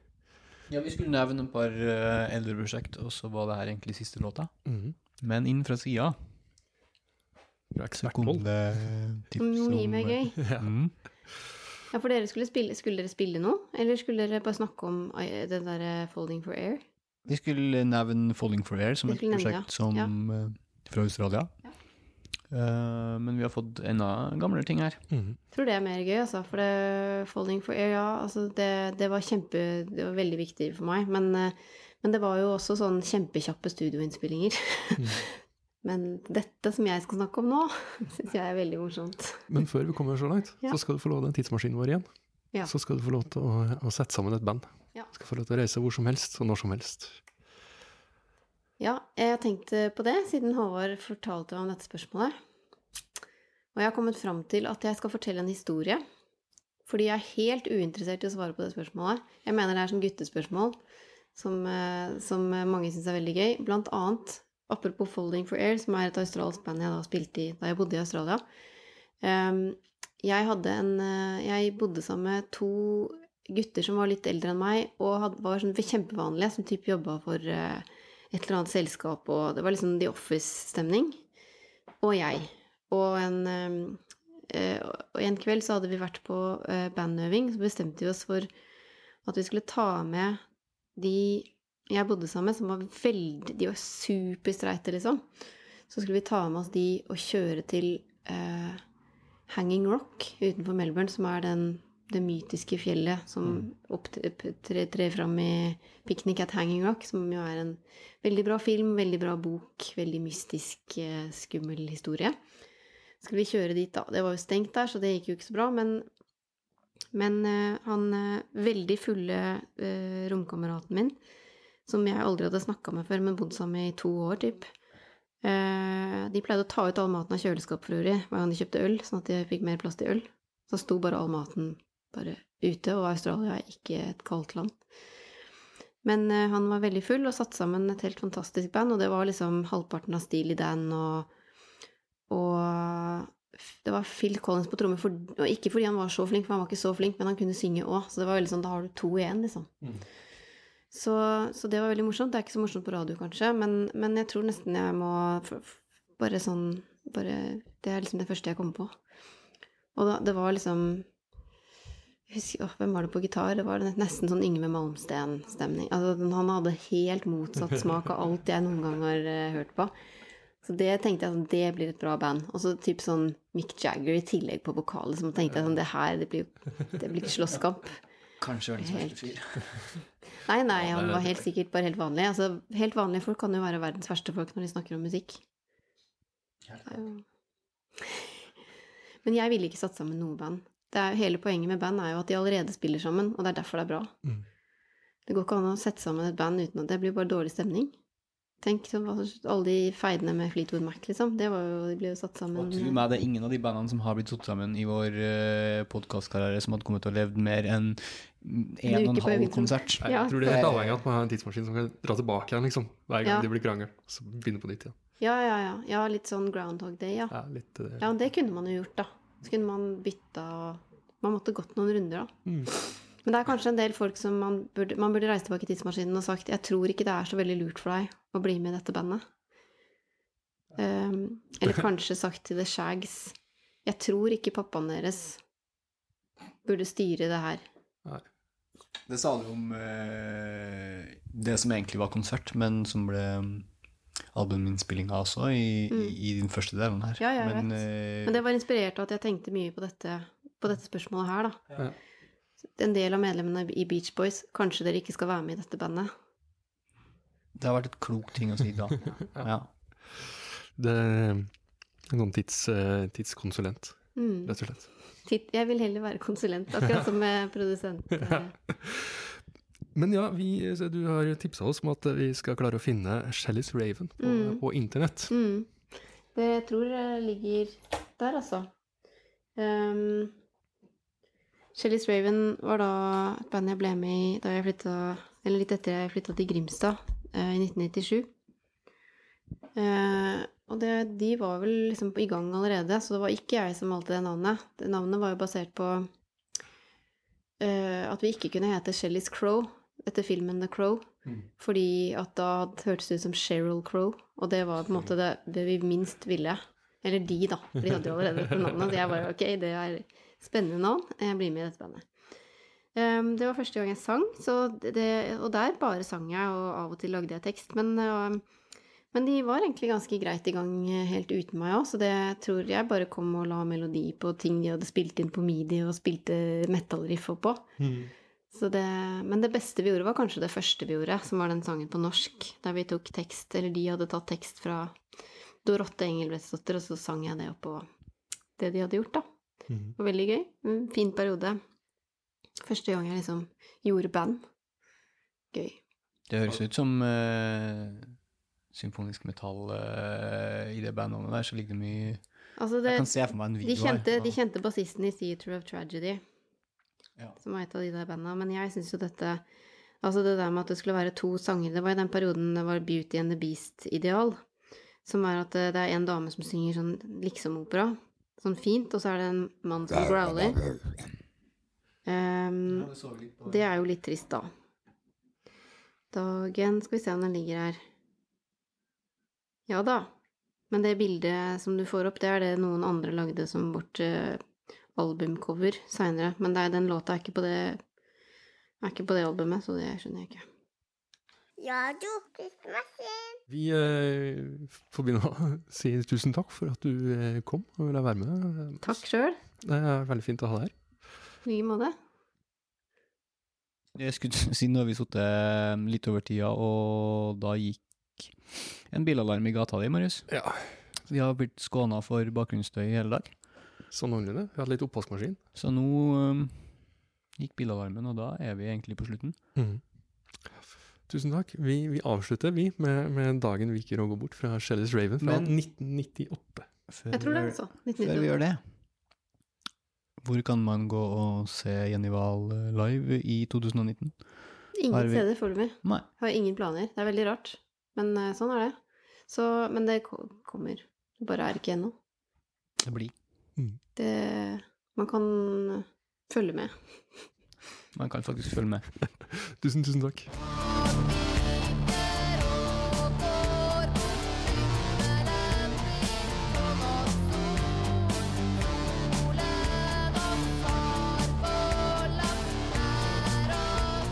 ja, vi skulle nevne et par uh, eldre prosjekt, og så var det her egentlig siste låta. Mhm. Men inn fra sida så kom det tips om mye mer gøy. Ja. Mm. Ja, for dere skulle spille, skulle dere spille noe? Eller skulle dere bare snakke om eh, den derre Folding for Air? Vi skulle nevne Folding for Air som et nevne, prosjekt som, ja. Fra Australia. Ja. Uh, men vi har fått enda gamlere ting her. Mm. Tror det er mer gøy, altså. For det Folding for Air, ja, altså det, det var kjempe Det var veldig viktig for meg. Men, eh, men det var jo også sånn kjempekjappe studioinnspillinger. Mm. men dette som jeg skal snakke om nå, syns jeg er veldig morsomt. Men før vi kommer så langt, Ja. så skal du få lov den tidsmaskinen vår igjen. Ja. Så skal du få lov til å, å sette sammen et band. Ja. Du skal få lov til å reise hvor som helst og når som helst. Ja, jeg tenkte på det, siden Håvard fortalte om dette spørsmålet. Og jeg har kommet fram til at jeg skal fortelle en historie. Fordi jeg er helt uinteressert i å svare på det spørsmålet. Jeg mener det er sånn guttespørsmål, som, eh, som mange syns er veldig gøy. Blant annet, apropos Folding for Air, som er et australsk band jeg da spilte i da jeg bodde i Australia. Ehm, jeg en eh, Jeg bodde sammen med to gutter som var litt eldre enn meg, og var sånn kjempevanlige, som type jobba for eh, et eller annet selskap, og det var liksom The Office-stemning. Og jeg. Og en, eh, og en kveld så hadde vi vært på eh, bandøving, så bestemte vi oss for at vi skulle ta med de jeg bodde sammen med, som var veldig De var superstreite, liksom. Så skulle vi ta med oss de og kjøre til eh, Hanging Rock utenfor Melbourne, som er den, det mytiske fjellet som opptrer tre fram i Picnic at Hanging Rock, som jo er en veldig bra film, veldig bra bok, veldig mystisk, eh, skummel historie. Skulle vi kjøre dit, da. Det var jo stengt der, så det gikk jo ikke så bra, men men eh, han eh, veldig fulle romkameraten min, som jeg aldri hadde snakka med før, men bodd sammen med i to år, typ. De pleide å ta ut all maten av kjøleskapet for øvrig hver gang de kjøpte øl, sånn at de fikk mer plass til øl. Så sto bare all maten bare ute, og Australia er ikke et kaldt land. Men eh, han var veldig full og satte sammen et helt fantastisk band, og det var liksom halvparten av Steely Dan og og det var Phil Collins på tromme, for, og ikke fordi han var så flink, for han var ikke så flink, men han kunne synge òg, så det var veldig sånn, da har du to igjen, liksom. Så, så det var veldig morsomt. Det er ikke så morsomt på radio, kanskje, men, men jeg tror nesten jeg må bare sånn bare, Det er liksom det første jeg kommer på. Og da, det var liksom husker, oh, Hvem var det på gitar? Det var nesten sånn Yngve Malmsten-stemning. Altså, han hadde helt motsatt smak av alt jeg noen gang har uh, hørt på. Så det tenkte jeg sånn, det blir et bra band. Og så typ sånn Mick Jagger i tillegg på vokalet. Så tenkte jeg sånn, det her, det blir, det blir ikke slåsskamp. Kanskje verdens verste fyr. Nei, nei, han var helt sikkert bare helt vanlig. Altså, helt vanlige folk kan jo være verdens verste folk når de snakker om musikk. Det er jo- Men jeg ville ikke satt sammen noe band. Det er, hele poenget med band er jo at de allerede spiller sammen, og det er derfor det er bra. Mm. Det går ikke an å sette sammen et band uten at det blir bare dårlig stemning. Tenk så alle de feidene med Fleetwood Mac, liksom. Det var jo, de ble jo satt sammen Og tro meg, det er ingen av de bandene som har blitt satt sammen i vår uh, podkastkarriere som hadde kommet til å levd mer enn en og en uke på halv konsert. Ja. Jeg tror det er helt avhengig av at man har en tidsmaskin som kan dra tilbake igjen, liksom. Hver gang Ja. de blir krangel. Så begynne på nytt igjen. Ja, ja, ja. Ja, litt sånn Groundhog Day, ja. Ja, litt eh, Ja, det kunne man jo gjort, da. Så kunne man bytta Man måtte gått noen runder, da. Mm. Men det er kanskje en del folk som man burde, man burde reise tilbake i tidsmaskinen og sagt jeg tror ikke det er så veldig lurt for deg å bli med i dette bandet. Um, eller kanskje sagt til The Shags jeg tror ikke pappaen deres burde styre det her. Nei. Det sa du om eh, det som egentlig var konsert, men som ble albuminnspillinga også, i, mm. i din første delen her. Ja, jeg men, vet. eh, Men det var inspirert av at jeg tenkte mye på dette, på dette spørsmålet her, da. Ja. En del av medlemmene i Beach Boys Kanskje dere ikke skal være med i dette bandet? det har vært et klokt ting å si da. ja. Det er en sånn tids, eh, tidskonsulent, Mm. rett og slett. Jeg vil heller være konsulent, akkurat som med produsent. eh. Men ja, vi, du har tipsa oss om at vi skal klare å finne Shellys Raven på, Mm. på internett. Mm. Det jeg tror ligger der, altså. Um, Shelly's Raven var da et band jeg ble med i da jeg flytta Eller litt etter jeg flytta til Grimstad uh, i 1997. Uh, og det, de var vel liksom i gang allerede, så det var ikke jeg som valgte det navnet. Det navnet var jo basert på uh, at vi ikke kunne hete Shelly's Crow etter filmen The Crow. Fordi at da hørtes det ut som Sheryl Crow, og det var på en måte det, det vi minst ville. Eller de, da. For de hadde jo allerede dette navnet. Så jeg bare ok, det er spennende navn. Jeg blir med i dette bandet. Um, det var første gang jeg sang, så det, og der bare sang jeg, og av og til lagde jeg tekst. Men, um, men de var egentlig ganske greit i gang eh, helt uten meg òg, så det tror jeg bare kom og la melodi på ting de hadde spilt inn på midi og spilte metal-riff oppå. Så det, men det beste vi gjorde, var kanskje det første vi gjorde, som var den sangen på norsk, der vi tok tekst, eller de hadde tatt tekst fra Dorotte Engelbrektsdotter, og så sang jeg det oppå det de hadde gjort, da. Mm. Det var veldig gøy. En fin periode. Første gang jeg liksom gjorde band. Gøy. Det høres ut som uh, symfonisk metall uh, i det bandnavnet der, så ligger det mye Altså det, Jeg kan se for meg en de video kjente, her. de kjente bassisten i Theater of Tragedy, Ja. som var et av de der banda, men jeg syns jo dette Altså det der med at det skulle være to sanger Det var i den perioden det var Beauty and the Beast-ideal. Som er at det, det er en dame som synger sånn liksom-opera. Sånn fint, og så er det en mann som growler. Um, det er jo litt trist, da. Dagen Skal vi se om den ligger her. Ja da. Men det bildet som du får opp, det er det noen andre lagde som vårt eh, albumcover seinere. Men det er, den låta er ikke på det er ikke på det albumet, så det skjønner jeg ikke. Radio Tidsmaskin. Vi eh, får begynne å si tusen takk for at du eh, kom og ville være med. Takk sjøl. Det er veldig fint å ha deg her. I like måte. Jeg skulle si nå har vi sittet litt over tida, og da gikk en bilalarm i gata di, Marius. Ja, Vi har blitt skåna for bakgrunnsstøy i hele dag. Sånn noenlunde. Vi hadde litt oppvaskmaskin. Så nå um, gikk bilalarmen, og da er vi egentlig på slutten. Tusen takk. Vi, vi avslutter, vi, med, med dagen vi ikke rår bort fra Shellis Raven fra Men- 1998. Før, Jeg tror det er altså. Før vi gjør det, hvor kan man gå og se Jenny Wahl eh, live i 2019? Har Ingen steder foreløpig. Har ingen planer. Det er veldig rart. Men eh, sånn er det. Så, men det kommer. Det bare er ikke ennå. Det blir. Det Man kan følge med. Man kan faktisk følge med. Tusen, tusen takk.